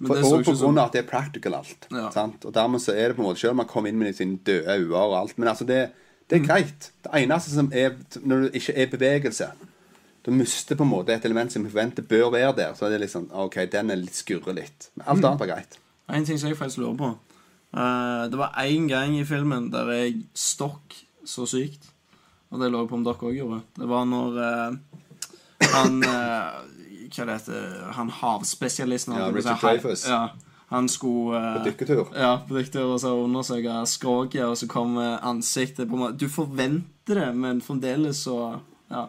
For, og på grunn av at det er practical alt. Ja. Sant? Og dermed så er det på en måte Selv om man kommer inn med sine døde øyne og alt, men altså det, det Mm. er greit. Det eneste som er Når det ikke er bevegelse, du mister på en måte et element som vi forventer bør være der. Så er det liksom OK, den er litt skurrer litt. Men Mm. alt annet var greit. En ting som jeg faktisk lurer på. Eh, det var én gang i filmen der jeg stokk så sykt. Og det lå på om dere òg gjorde. Det var når eh, han eh, Hva det heter Han havspesialisten Ja, Richard Dreyfus. Ja, han skulle På dykketur. Ja, på dykketur og så undersøke skroget, og så kom ansiktet på meg Du forventer det, men fremdeles så Ja.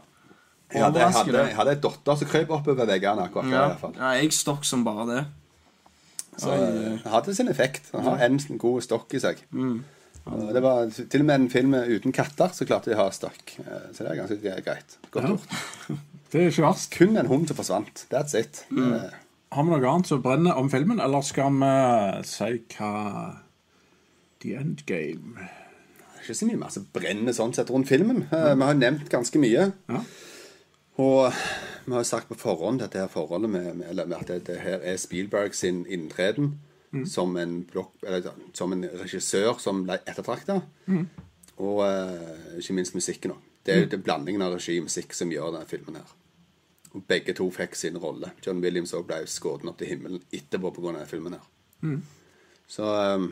Jeg hadde, jeg hadde, jeg hadde ei datter som krøp oppover veggene akkurat der. ja, jeg stokk som bare det. Så eh, det hadde sin effekt. Han har en god stokk i seg. Og Det var til og med en film uten katter så klarte de å ha stokk. Eh, Så det er ganske greit. Godt Ja. Det er ikke verst. Kun en hund som forsvant. That's it. Eh, Har vi noe annet som brenner om filmen, eller skal vi si hva The Endgame Det er ikke så mye mer som brenner sånn sett rundt filmen. Mm. Vi har nevnt ganske mye. Ja. Og vi har sagt på forhånd dette her forholdet med, med, eller at det, det her er Spielberg sin inntreden som, en blok, eller, som en regissør som ble ettertrakta. Og uh, ikke minst musikken òg. Det er jo det blandingen av regi og musikk som gjør denne filmen her. Og begge to fikk sin rolle. John Williams også ble skutt opp til himmelen etterpå pga. denne filmen her. Så um,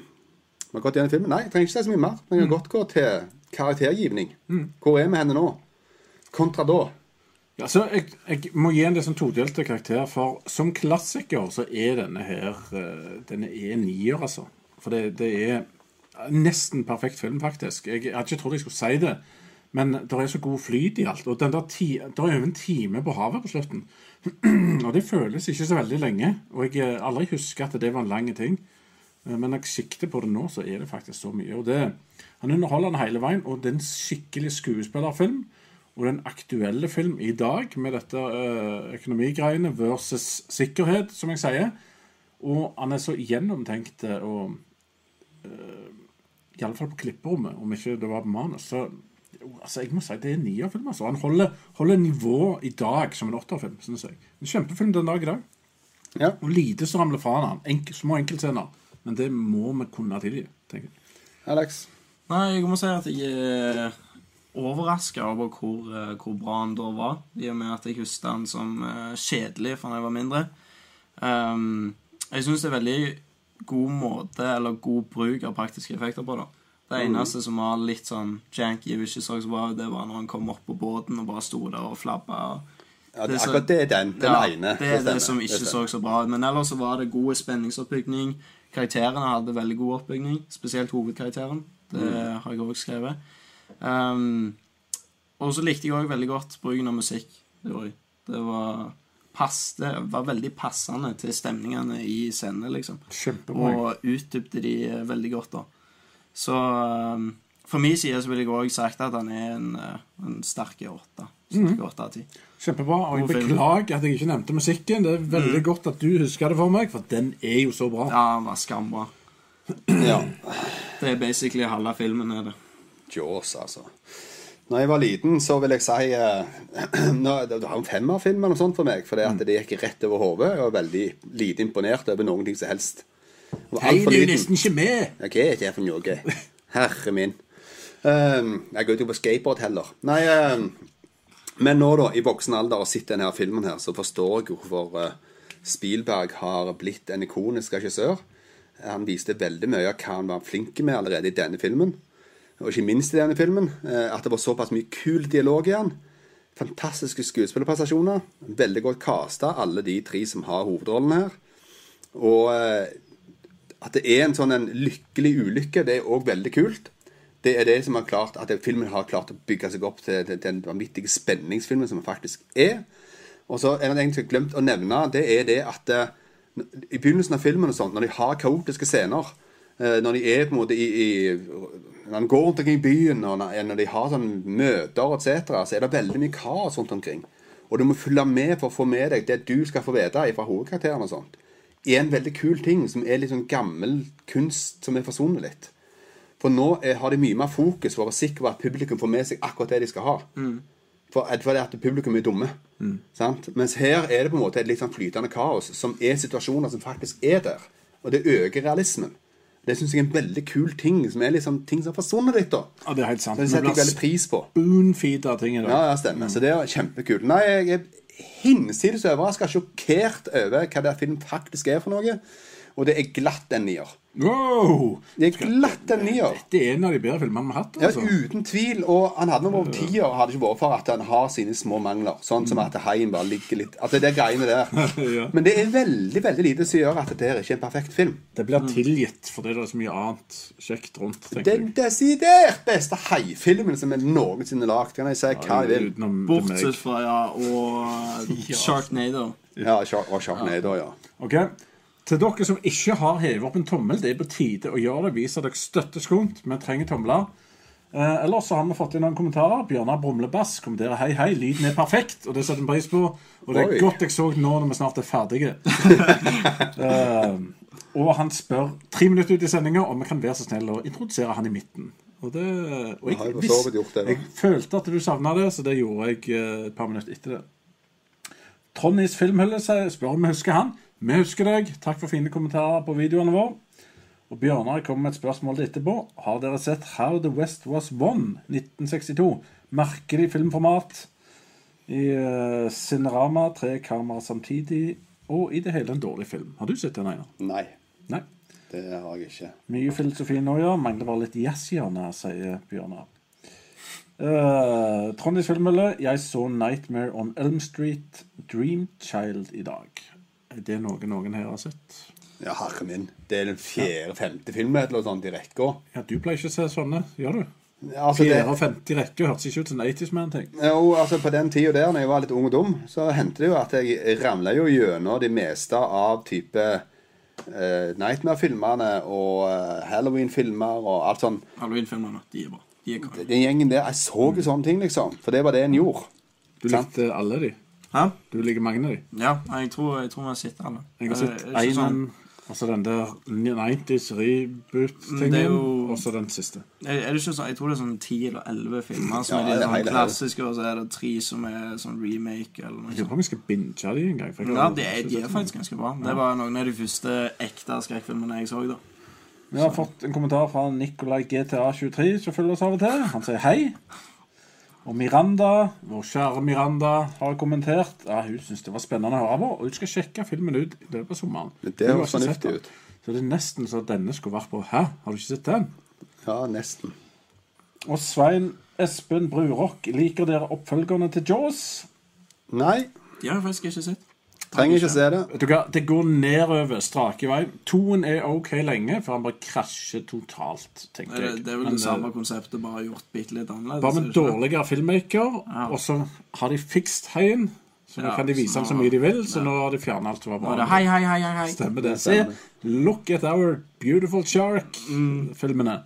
vi har gått gjennom filmen. Nei, jeg trenger ikke si så mye mer. Men jeg kan godt gå til karaktergivning. Hvor er vi henne nå? Kontra da. Ja, så jeg, jeg må gi en litt sånn todelte karakter, for som klassiker så er denne her eh, Denne er nier, altså. For det, det er nesten perfekt film, faktisk. Jeg, hadde ikke trodd jeg skulle si det. Men det er så god flyt i alt. Og den der ti, det er jo en time på havet på slutten. og det føles ikke så veldig lenge. Og jeg eh, aldri husker at det var en lang ting. Eh, Men når jeg sikter på det nå, så er det faktisk så mye. Og det, han underholder den hele veien, og det er en skikkelig skuespillerfilm. Og er aktuelle film i dag med dette eh, økonomigreiene versus sikkerhet, som jeg sier. Og han er så gjennomtenkt eh, og uh, Iallfall på klipperommet, om ikke det var på manus. Så altså, jeg må si det er en nierfilm. Altså. Han holder, holder nivå i dag som en åtterfilm, synes jeg. En kjempefilm den dag i dag. Ja. Og lite som ramler fra han. Enkel, små enkeltscener. Men det må vi kunne tilgi, tenker jeg. Alex? Nei, jeg må si at jeg overraska over hvor, eh, hvor bra han da var. I og med at jeg husker han som eh, kjedelig fra da jeg var mindre. Um, jeg syns det er veldig god måte, eller god bruk av praktiske effekter på det. Det eneste som var litt sånn janky hvis ikke så så bra, det var når han kom opp på båten og bare sto der og flabba. og Ja, Det akkurat det er den. Den ja, ene. Det er det, det som ikke det så så bra ut. Men ellers så var det god spenningsoppbygning. Karakterene hadde veldig god oppbygning. Spesielt hovedkarakteren. Det Mm. har jeg òg skrevet. Um, og så likte jeg òg veldig godt bruken av musikk. Det, var, det var pass, det var veldig passende til stemningene i scenene, liksom. Kjempebra. Og utdypte de eh, veldig godt, da. Så um, for min side så vil jeg òg sagt at han er en, eh, en sterk åtte. Ti. Kjempebra. Og jeg beklager at jeg ikke nevnte musikken. Det er veldig godt at du husker det for meg, for den er jo så bra. Ja, den var skambra. Ja. Det er basically halve filmen. er det Jaws, altså. Når jeg var liten, så vil jeg si eh, nå, Det var en femmerfilm eller noe sånt for meg. For det, det gikk rett over hodet. Jeg var veldig lite imponert over noen ting som helst. Hei, det er jo nesten ikke med! Hva okay, er det for noe? Herre min. Um, jeg går ikke på skateboard heller. Nei, um, men nå, da, i voksen alder, og sett denne filmen her, så forstår jeg hvorfor uh, Spielberg har blitt en ikonisk regissør. Han viste veldig mye av hva han var flink med allerede i denne filmen. Og ikke minst i denne filmen. uh, At det var såpass mye kul dialog i den. Fantastiske skuespillerprestasjoner. Veldig godt casta, alle de tre som har hovedrollen her. Og uh, at det er en sånn en lykkelig ulykke, det er òg veldig kult. Det er det som har klart at filmen har klart å bygge seg opp til, til, den vanvittige spenningsfilmen som den faktisk er. Og så er det egentlig glemt å nevne, det er det at eh, i begynnelsen av filmen og sånt, når de har kaotiske scener, eh, når de er på en måte i, i Når de går rundt omkring i byen, og når, de har sånn møter etc., så er det veldig mye kaos rundt omkring. Og du må følge med for å få med deg det du skal få vite fra hovedkarakteren og sånt. Er en veldig kul ting som er litt sånn gammel kunst som er forsvunnet litt. For nå er, har de mye mer fokus for å være sikker på at publikum får med seg akkurat det de skal ha. For, for det at publikum er dumme. Sant? Mens her er det på en måte et litt sånn flytende kaos, som er situasjoner som faktisk er der. Og det øker realismen. Det syns jeg er en veldig kul ting, som er liksom ting som har forsvunnet litt. da. Ja, det er helt sant. Det setter jeg veldig pris på. spoonfeed av ting i dag. Ja, ja, stemmer. Så det er kjempekult. Nei, jeg er hinsides overraska, sjokkert over hva det filmen faktisk er for noe. Og det er glatt en nier. Wow! Det er glatt en nier. Det er en av de bedre filmene vi har hatt. Ja, altså. uten tvil. Og han hadde vært tier, hadde ikke vært for at han har sine små mangler. Sånn som at haien bare ligger litt At det er greiene der. Ja. Men det er veldig veldig lite som gjør at det her ikke er en perfekt film. Det blir tilgitt fordi det er så mye annet kjekt rundt. Den desidert beste haifilmen som er noensinne lagd. Kan jeg si hva jeg vil. Bortsett fra ja, og Sharknado. Ja, og Sharknado, ja. Ok, Til dere som ikke har hevet opp en tommel, det er på tide å gjøre det. Vis at dere støtter Skunt. Vi trenger tomler. Eh, ellers så har vi fått inn noen kommentarer. Bjørnar Brumlebass kommenterer hei, hei. Lyden er perfekt, og det setter vi pris på. Og det er Oi. godt jeg så nå når vi snart er ferdige. Eh, og han spør tre minutter ut i sendinga om vi kan være så snill å introdusere han i midten. Og det, og Jeg da. jeg følte at du savna det, så det gjorde jeg eh, et par minutter etter det. Tronnys filmhylle spør om vi husker han. Vi husker deg. Takk for fine kommentarer på videoene våre. Og Bjørnar kommer med et spørsmål etterpå. Har dere sett How the West Was Won 1962? Merkelig filmformat. I uh, Cinerama, tre kameraer samtidig. Og i det hele en dårlig film. Har du sett den, Einar? Nei, Nei. det har jeg ikke. Mye filosofi nå, ja. Mangler bare litt jazzhjørne, yes sier Bjørnar. Uh, Trondheim filmmølle, Jeg så 'Nightmare on Elm Street Dream Child' i dag. Er det noe noen her har sett? Ja, herre min. Det er den fjerde-femte filmen eller noe sånt i rekka. Ja, Du pleier ikke å se sånne, gjør du? Altså, det, Fjerde og femte rekke hørtes ikke ut som en 80's Man-ting. jo, altså På den tida der, når jeg var litt ung og dum, så hendte det jo at jeg ramla jo gjennom det meste av type uh, Nightmare-filmene og uh, Halloween-filmer og alt sånn. Halloween-filmene, de er bra. De er. Den gjengen der, Jeg så jo sånne ting, liksom. For det var det en gjorde. Du likte alle de. Hæ? Du liker mange av dem. Ja, jeg tror, jeg tror vi har sett alle. Jeg har Eh, sett én, sånn- einen, altså den der 90s reboot-tingen, jo- og så den siste. Er, er det ikke sånn, Jeg tror det er sånn ti eller elleve filmer som Ja, er de sånn klassiske, og så er det tre som er sånn remake eller noe sånt. Jeg tror vi skal binge de en gang. for jeg Ja, de er, de er faktisk ganske bra. Det var noen av de første ekte skrekkfilmene jeg så. da Vi har fått en kommentar fra Nikolai GTA23, som følger oss av og til. Han sier hei. Og Miranda, vår kjære Miranda, har kommentert. Ja, Hun syns det var spennende å høre på, og hun skal sjekke filmen ut i løpet av sommeren. Men det høres fornuftig ut. Så det er nesten så denne skulle vært på. Hæ, har du ikke sett den? Ja, nesten. Og Svein Espen Brurok, liker dere oppfølgerne til Jaws? Nei, De har jeg faktisk ikke sett. Trenger ikke se det. Vet du hva, Det går nedover strake vei. Toen er OK lenge, før han bare krasjer totalt, tenker Det, jeg. det er vel Men, det samme eh, konseptet, bare gjort bitte litt annerledes. Bare med det det? dårligere filmmaker, Ja. og så har de fikst heien. Så nå Ja, kan de vise ham så mye de vil, så nå har de fjernet alt som var bra. det hei, hei, hei, hei. Stemmer det. Det Se. Look at our beautiful shark-filmene.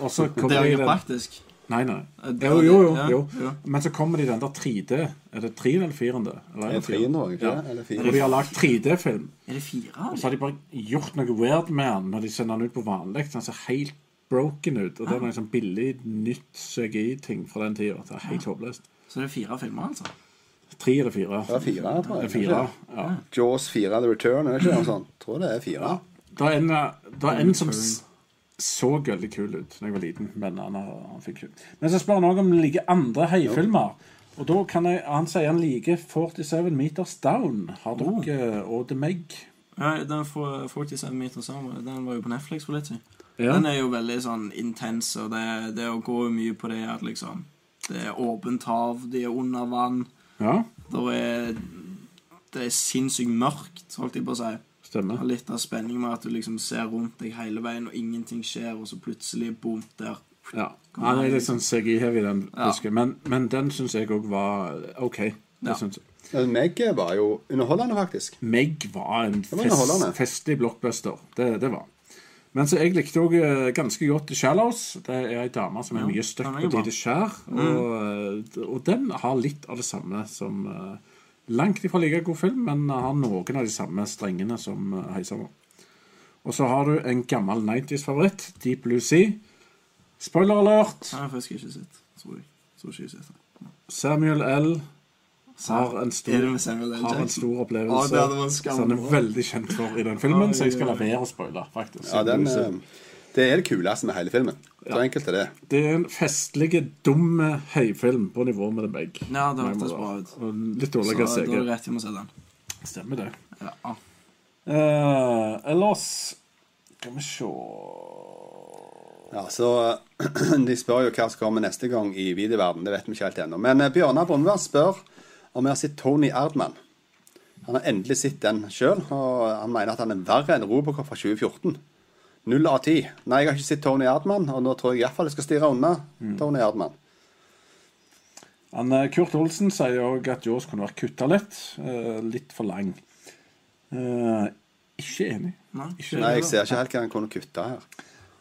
Og så Det er de jo den praktisk. Nei, nei. det- Jo, jo, jo. ja, jo. ja. Men så kommer de den der 3D. Er det 3 eller 4? Eller Det er tre nå, ikke Ja. det? Eller fire? Hvor de har lagd 3D-film. Er det fire av Og så har de bare gjort noe weird med den når de sender den ut på vanlig. Den ser helt broken ut. Og det er noe sånn billig, nytt CGI-ting fra den tida. Det er helt håpløst. Så det er fire filmer, altså? Tre eller fire? Det er fire, tror jeg. Fire, ja. Jaws 4 The Return, er det ikke noe sånt? Tror det er fire. Det er en, det er en som så veldig kul ut da jeg var liten, men han, han fikk kul. Men så spør han også om det ligger andre heifilmer. Og da kan jeg, Han sier han liker 47 Meters Down. Har dere og The Meg? Ja, den 47 Meters Down Den var jo på Netflix for litt siden. Ja. Den er jo veldig sånn intens, og det, det å gå mye på det at liksom Det er åpent hav, de er under vann. ja, Det er, det er sinnssykt mørkt, holdt jeg på å si. Stemmer. Og litt av spenningen med at du liksom ser rundt deg hele veien, og ingenting skjer, og så plutselig bom der. Ja. Han er litt sånn CGI-heavy, den Ja. Men, men den syns jeg òg var OK. Det Ja. synes jeg. Meg var jo underholdende, faktisk. Meg var en var fest, festlig blockbuster. Det, det var Men så jeg likte òg ganske godt The Shallows. Det er ei dame som er Ja, mye støkk på lite skjær. Og, eh, og den har litt av det samme som eh, Langt ifra like god film, men har noen av de samme strengene som uh, Heisommer. Og så har du en gammel 90s-favoritt, Deep Blue Sea. Spoiler alert! Den har jeg faktisk ikke sett. Tror jeg. Ikke sett. Samuel L. har en stor, har en stor opplevelse som han er veldig kjent for i den filmen, så jeg skal la være å spoile, faktisk. Ja, den, eh, det er det kuleste med hele filmen. Så enkelt er det. Det er en festlig, dum høyfilm på nivå med The begge. Ja, det hørtes bra ut. Og litt Så dårligere da er det rett til å se den. Stemmer det. Ja. Eh, ellers Skal vi se Ja, så De spør jo hva som kommer neste gang i videoverden. Det vet vi ikke helt ennå. Men eh, Bjørnar Brunvær spør om vi har sett Tony Erdman. Han har endelig sett den sjøl, og han mener at han er verre enn Robocop fra 2014. Null av ti. Nei, jeg har ikke sett Tony Erdman, og nå tror jeg iallfall jeg skal stirre unna Tony Erdman. Eh, Kurt Olsen sier òg at Jaws kunne vært kutta litt. eh, litt for lang. Eh, ikke enig. Nei. Ikke Nei, enig. jeg ser ikke helt hva han kunne kutta her.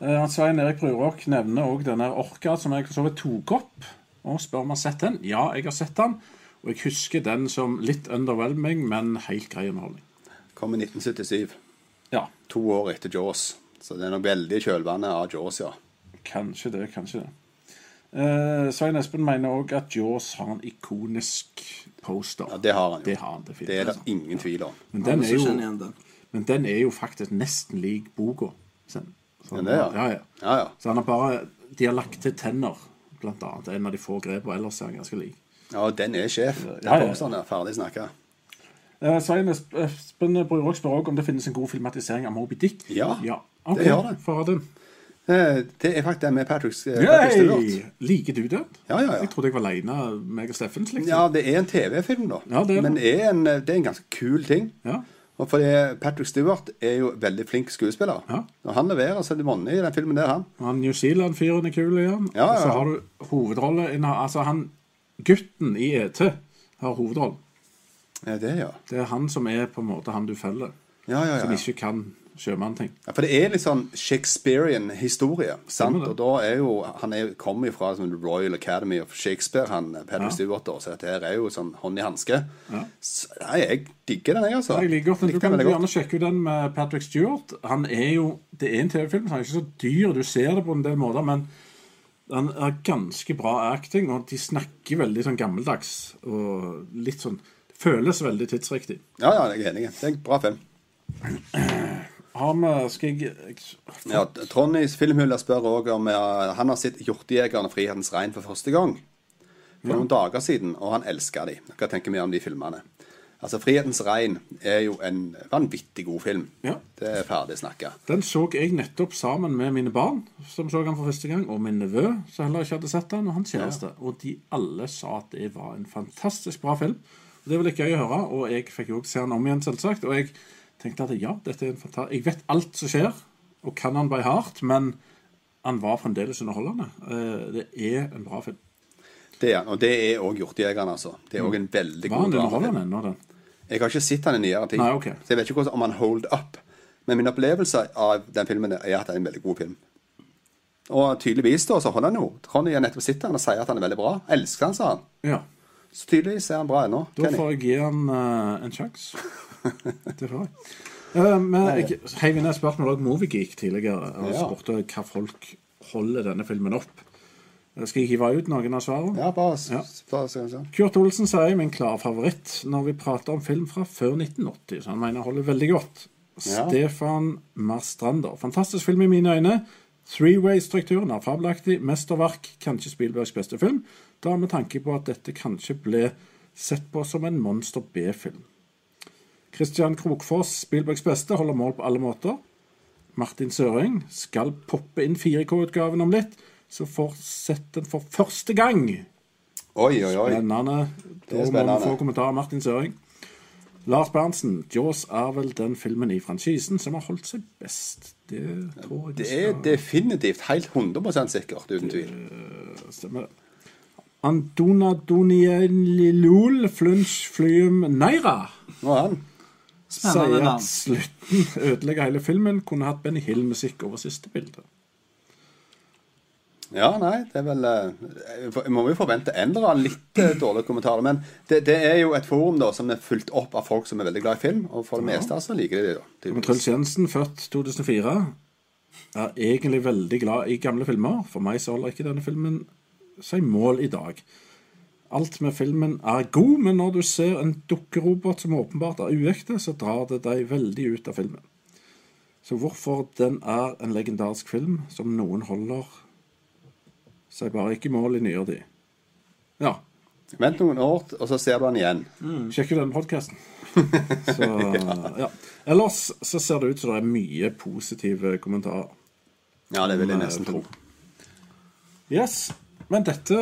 Eh, han Svein Erik Brurok nevner òg denne Orka som jeg for så vidt tok opp. Og spør om jeg har sett den. Ja, jeg har sett den. Og jeg husker den som litt underwhelming, men helt grei underholdning. Kom i 1977. Ja, To år etter Jaws. Så det er nok veldig kjølvannet av Jaws, ja. kanskje det, kanskje det. Eh, Svein Espen mener òg at Jaws har en ikonisk poster. ja. Det har han jo. Det har han definitivt. Det er det ingen tvil om. Men Den er jo, men den er jo faktisk nesten lik boka. Så, så, er, ja. ja, ja. Ja. Så han har bare De har lagt til tenner, blant annet. En av de få grepene. Ellers er han ganske lik. Ja, den er sjef. Den Ja, ja. posteren er ferdig snakka. Eh, Svein Espen Brurok spør også om det finnes en god filmatisering av Moby Dick. Ja. Ja, ok, det gjør det. Den. Eh, Det er faktisk den med Patrick, eh, Stewart. Liker du den? Ja, ja, ja. Jeg trodde jeg var aleine, meg og Steffens. Liksom. Ja, det er en TV-film, da. Ja, det er. Men er en, det er en ganske kul ting. Ja. Og fordi Patrick Stewart er jo veldig flink skuespiller. Ja. Og han leverer seg til monne i den filmen der, han. Han New Zealand-fyren er kul igjen. Ja, ja, så har du hovedrolle Altså, han gutten i ET har hovedrollen. Ja, det, ja. Det er han som er på en måte han du følger. Ja, ja, Som ja. ikke kan sjømannting. ja. For det er litt sånn Shakespearean historie. sant? Og da er jo Han er, kommer jo fra sånn Royal Academy of Shakespeare, han Patrick Ja. Stewart, da, så dette her er jo sånn hånd i hanske. Ja. Nei, jeg digger den, jeg, altså. Jeg liker godt, men Du kan den gjerne sjekke ut den med Patrick Stewart. Han er jo, Det er en TV-film, så han er ikke så dyr. Du ser det på en del måter, men han er ganske bra acting, og de snakker veldig sånn gammeldags. Og litt sånn føles veldig tidsriktig. Ja, ja, jeg er enig. Det er en bra film. Har vi Skal jeg Ja, Tronnys filmhylle spør òg om ja, han har sett 'Hjortejegeren og frihetens regn' for første gang for noen dager siden, og han elsker de. Hva tenker vi om de filmene? Altså, 'Frihetens regn' er jo en vanvittig god film. Ja. Det er ferdig snakka. Den så jeg nettopp sammen med mine barn, som så den for første gang, og min nevø, som heller ikke hadde sett den, og hans kjæreste. Og de alle sa at det var en fantastisk bra film. Og Det var litt gøy å høre, og jeg fikk jo også se den om igjen, selvsagt. Og jeg tenkte at ja, dette er en fantastisk Jeg vet alt som skjer, og kan han by heart, men han var fremdeles underholdende. Eh, Det er en bra film. Det er han, og det er òg 'Hjortejegeren', altså. Det er òg en veldig Var god han underholdende ennå, den? Jeg har ikke sett han i nyere tid, Nei, ok. så jeg vet ikke om han hold up. Men min opplevelse av den filmen er at det er en veldig god film. Og tydeligvis da, så holder han jo. Ronny har nettopp sett han og sier at han er veldig bra. Elsker han, sa han. Ja. Så tydeligvis er han bra ennå. Da får jeg gi han uh, en sjanse. det får jeg. Uh, men jeg heiv inn et spørsmål om Moviegeek tidligere og Ja. spurte hva folk holder denne filmen opp. Eh, Skal jeg hive ut noen av svarene? Ja, bare Ja. bare se. Kurt Olsen sier min klare favoritt når vi prater om film fra før 1980. Så han mener holder veldig godt. Ja. Stefan Marstrander. Fantastisk film i mine øyne. Three-way-strukturen er fabelaktig. Mesterverk, kanskje Spielbergs beste film. Da med tanke på at dette kanskje ble sett på som en monster B-film. Christian Krokfoss, Spielbergs beste, holder mål på alle måter. Martin Søring skal poppe inn 4K-utgaven om litt, så får sett den for første gang. Oi, oi, oi. Spennende. Da må spennende. vi få kommentar av Martin Søring. Lars Berntsen, Jaws er vel den filmen i franchisen som har holdt seg best. Det tror jeg Det er definitivt helt 100 sikkert, uten tvil. stemmer. Andona Donielilul Flunch Flyum Neira er sier at slutten ødelegger hele filmen. Kunne hatt Benny Hill-musikk over siste bilde. Ja, nei, det er vel eh, Jeg må jo forvente enda litt eh, dårlige kommentarer. Men det, det er jo et forum da som er fulgt opp av folk som er veldig glad i film. Og for det meste så liker de det. da Men. Truls Jensen, født 2004, er egentlig veldig glad i gamle filmer. For meg så holder ikke denne filmen seg mål i dag. Alt med filmen er god, men når du ser en dukkerobot som åpenbart er uekte, så drar det deg veldig ut av filmen. Så hvorfor den er en legendarisk film som noen holder seg bare ikke i mål i nyere tid? Ja. Vent noen år, og så ser du den igjen. Sjekk Sjekker den podkasten. ja. ja. Ellers så ser det ut som det er mye positive kommentarer. Ja, det vil jeg nesten tro. Yes. Men dette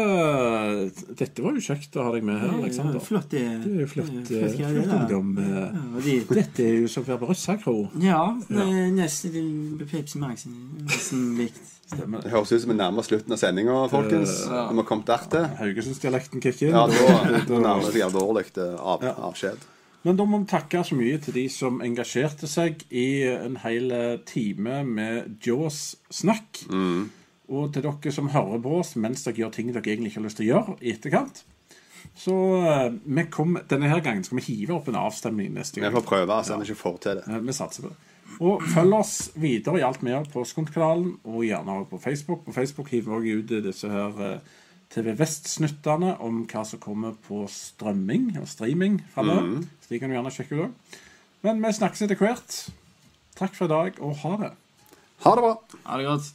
Dette var jo kjekt å ha deg med her, Aleksander. Flott, det. Det er jo flott, Det er eh, flott flott ungdom. eh. Ja, de, Dette er jo som å være på Røssakro. ja, er nesten Pepsi Max. Nesten likt. Stemmer. Det høres ut som vi nærmer slutten av sendinga, folkens. Ja. Vi må komme dertil. Haugesundsdialekten kicker inn. Ja, da, Da- nærmer det seg alvorlig eh, av, Ja. avskjed. Men da må vi takke så mye til de som engasjerte seg i en hel time med Jaws-snakk. Og til dere som hører på oss mens dere gjør ting dere egentlig ikke har lyst til å gjøre i etterkant. Så eh, vi kom, denne her gangen skal vi hive opp en avstemning neste Vi gang. får prøve, så vi ikke får til det. Eh, Vi satser på det. Og følg oss videre i alt vi gjør på Skontkanalen, og gjerne også på Facebook. På Facebook hiver vi også ut disse her eh, TV Vest-snuttene om hva som kommer på strømming og streaming framover. Så de kan du gjerne sjekke ut òg. Men vi snakkes etter hvert. Takk for i dag, og ha det. Ha det bra. Ha det godt.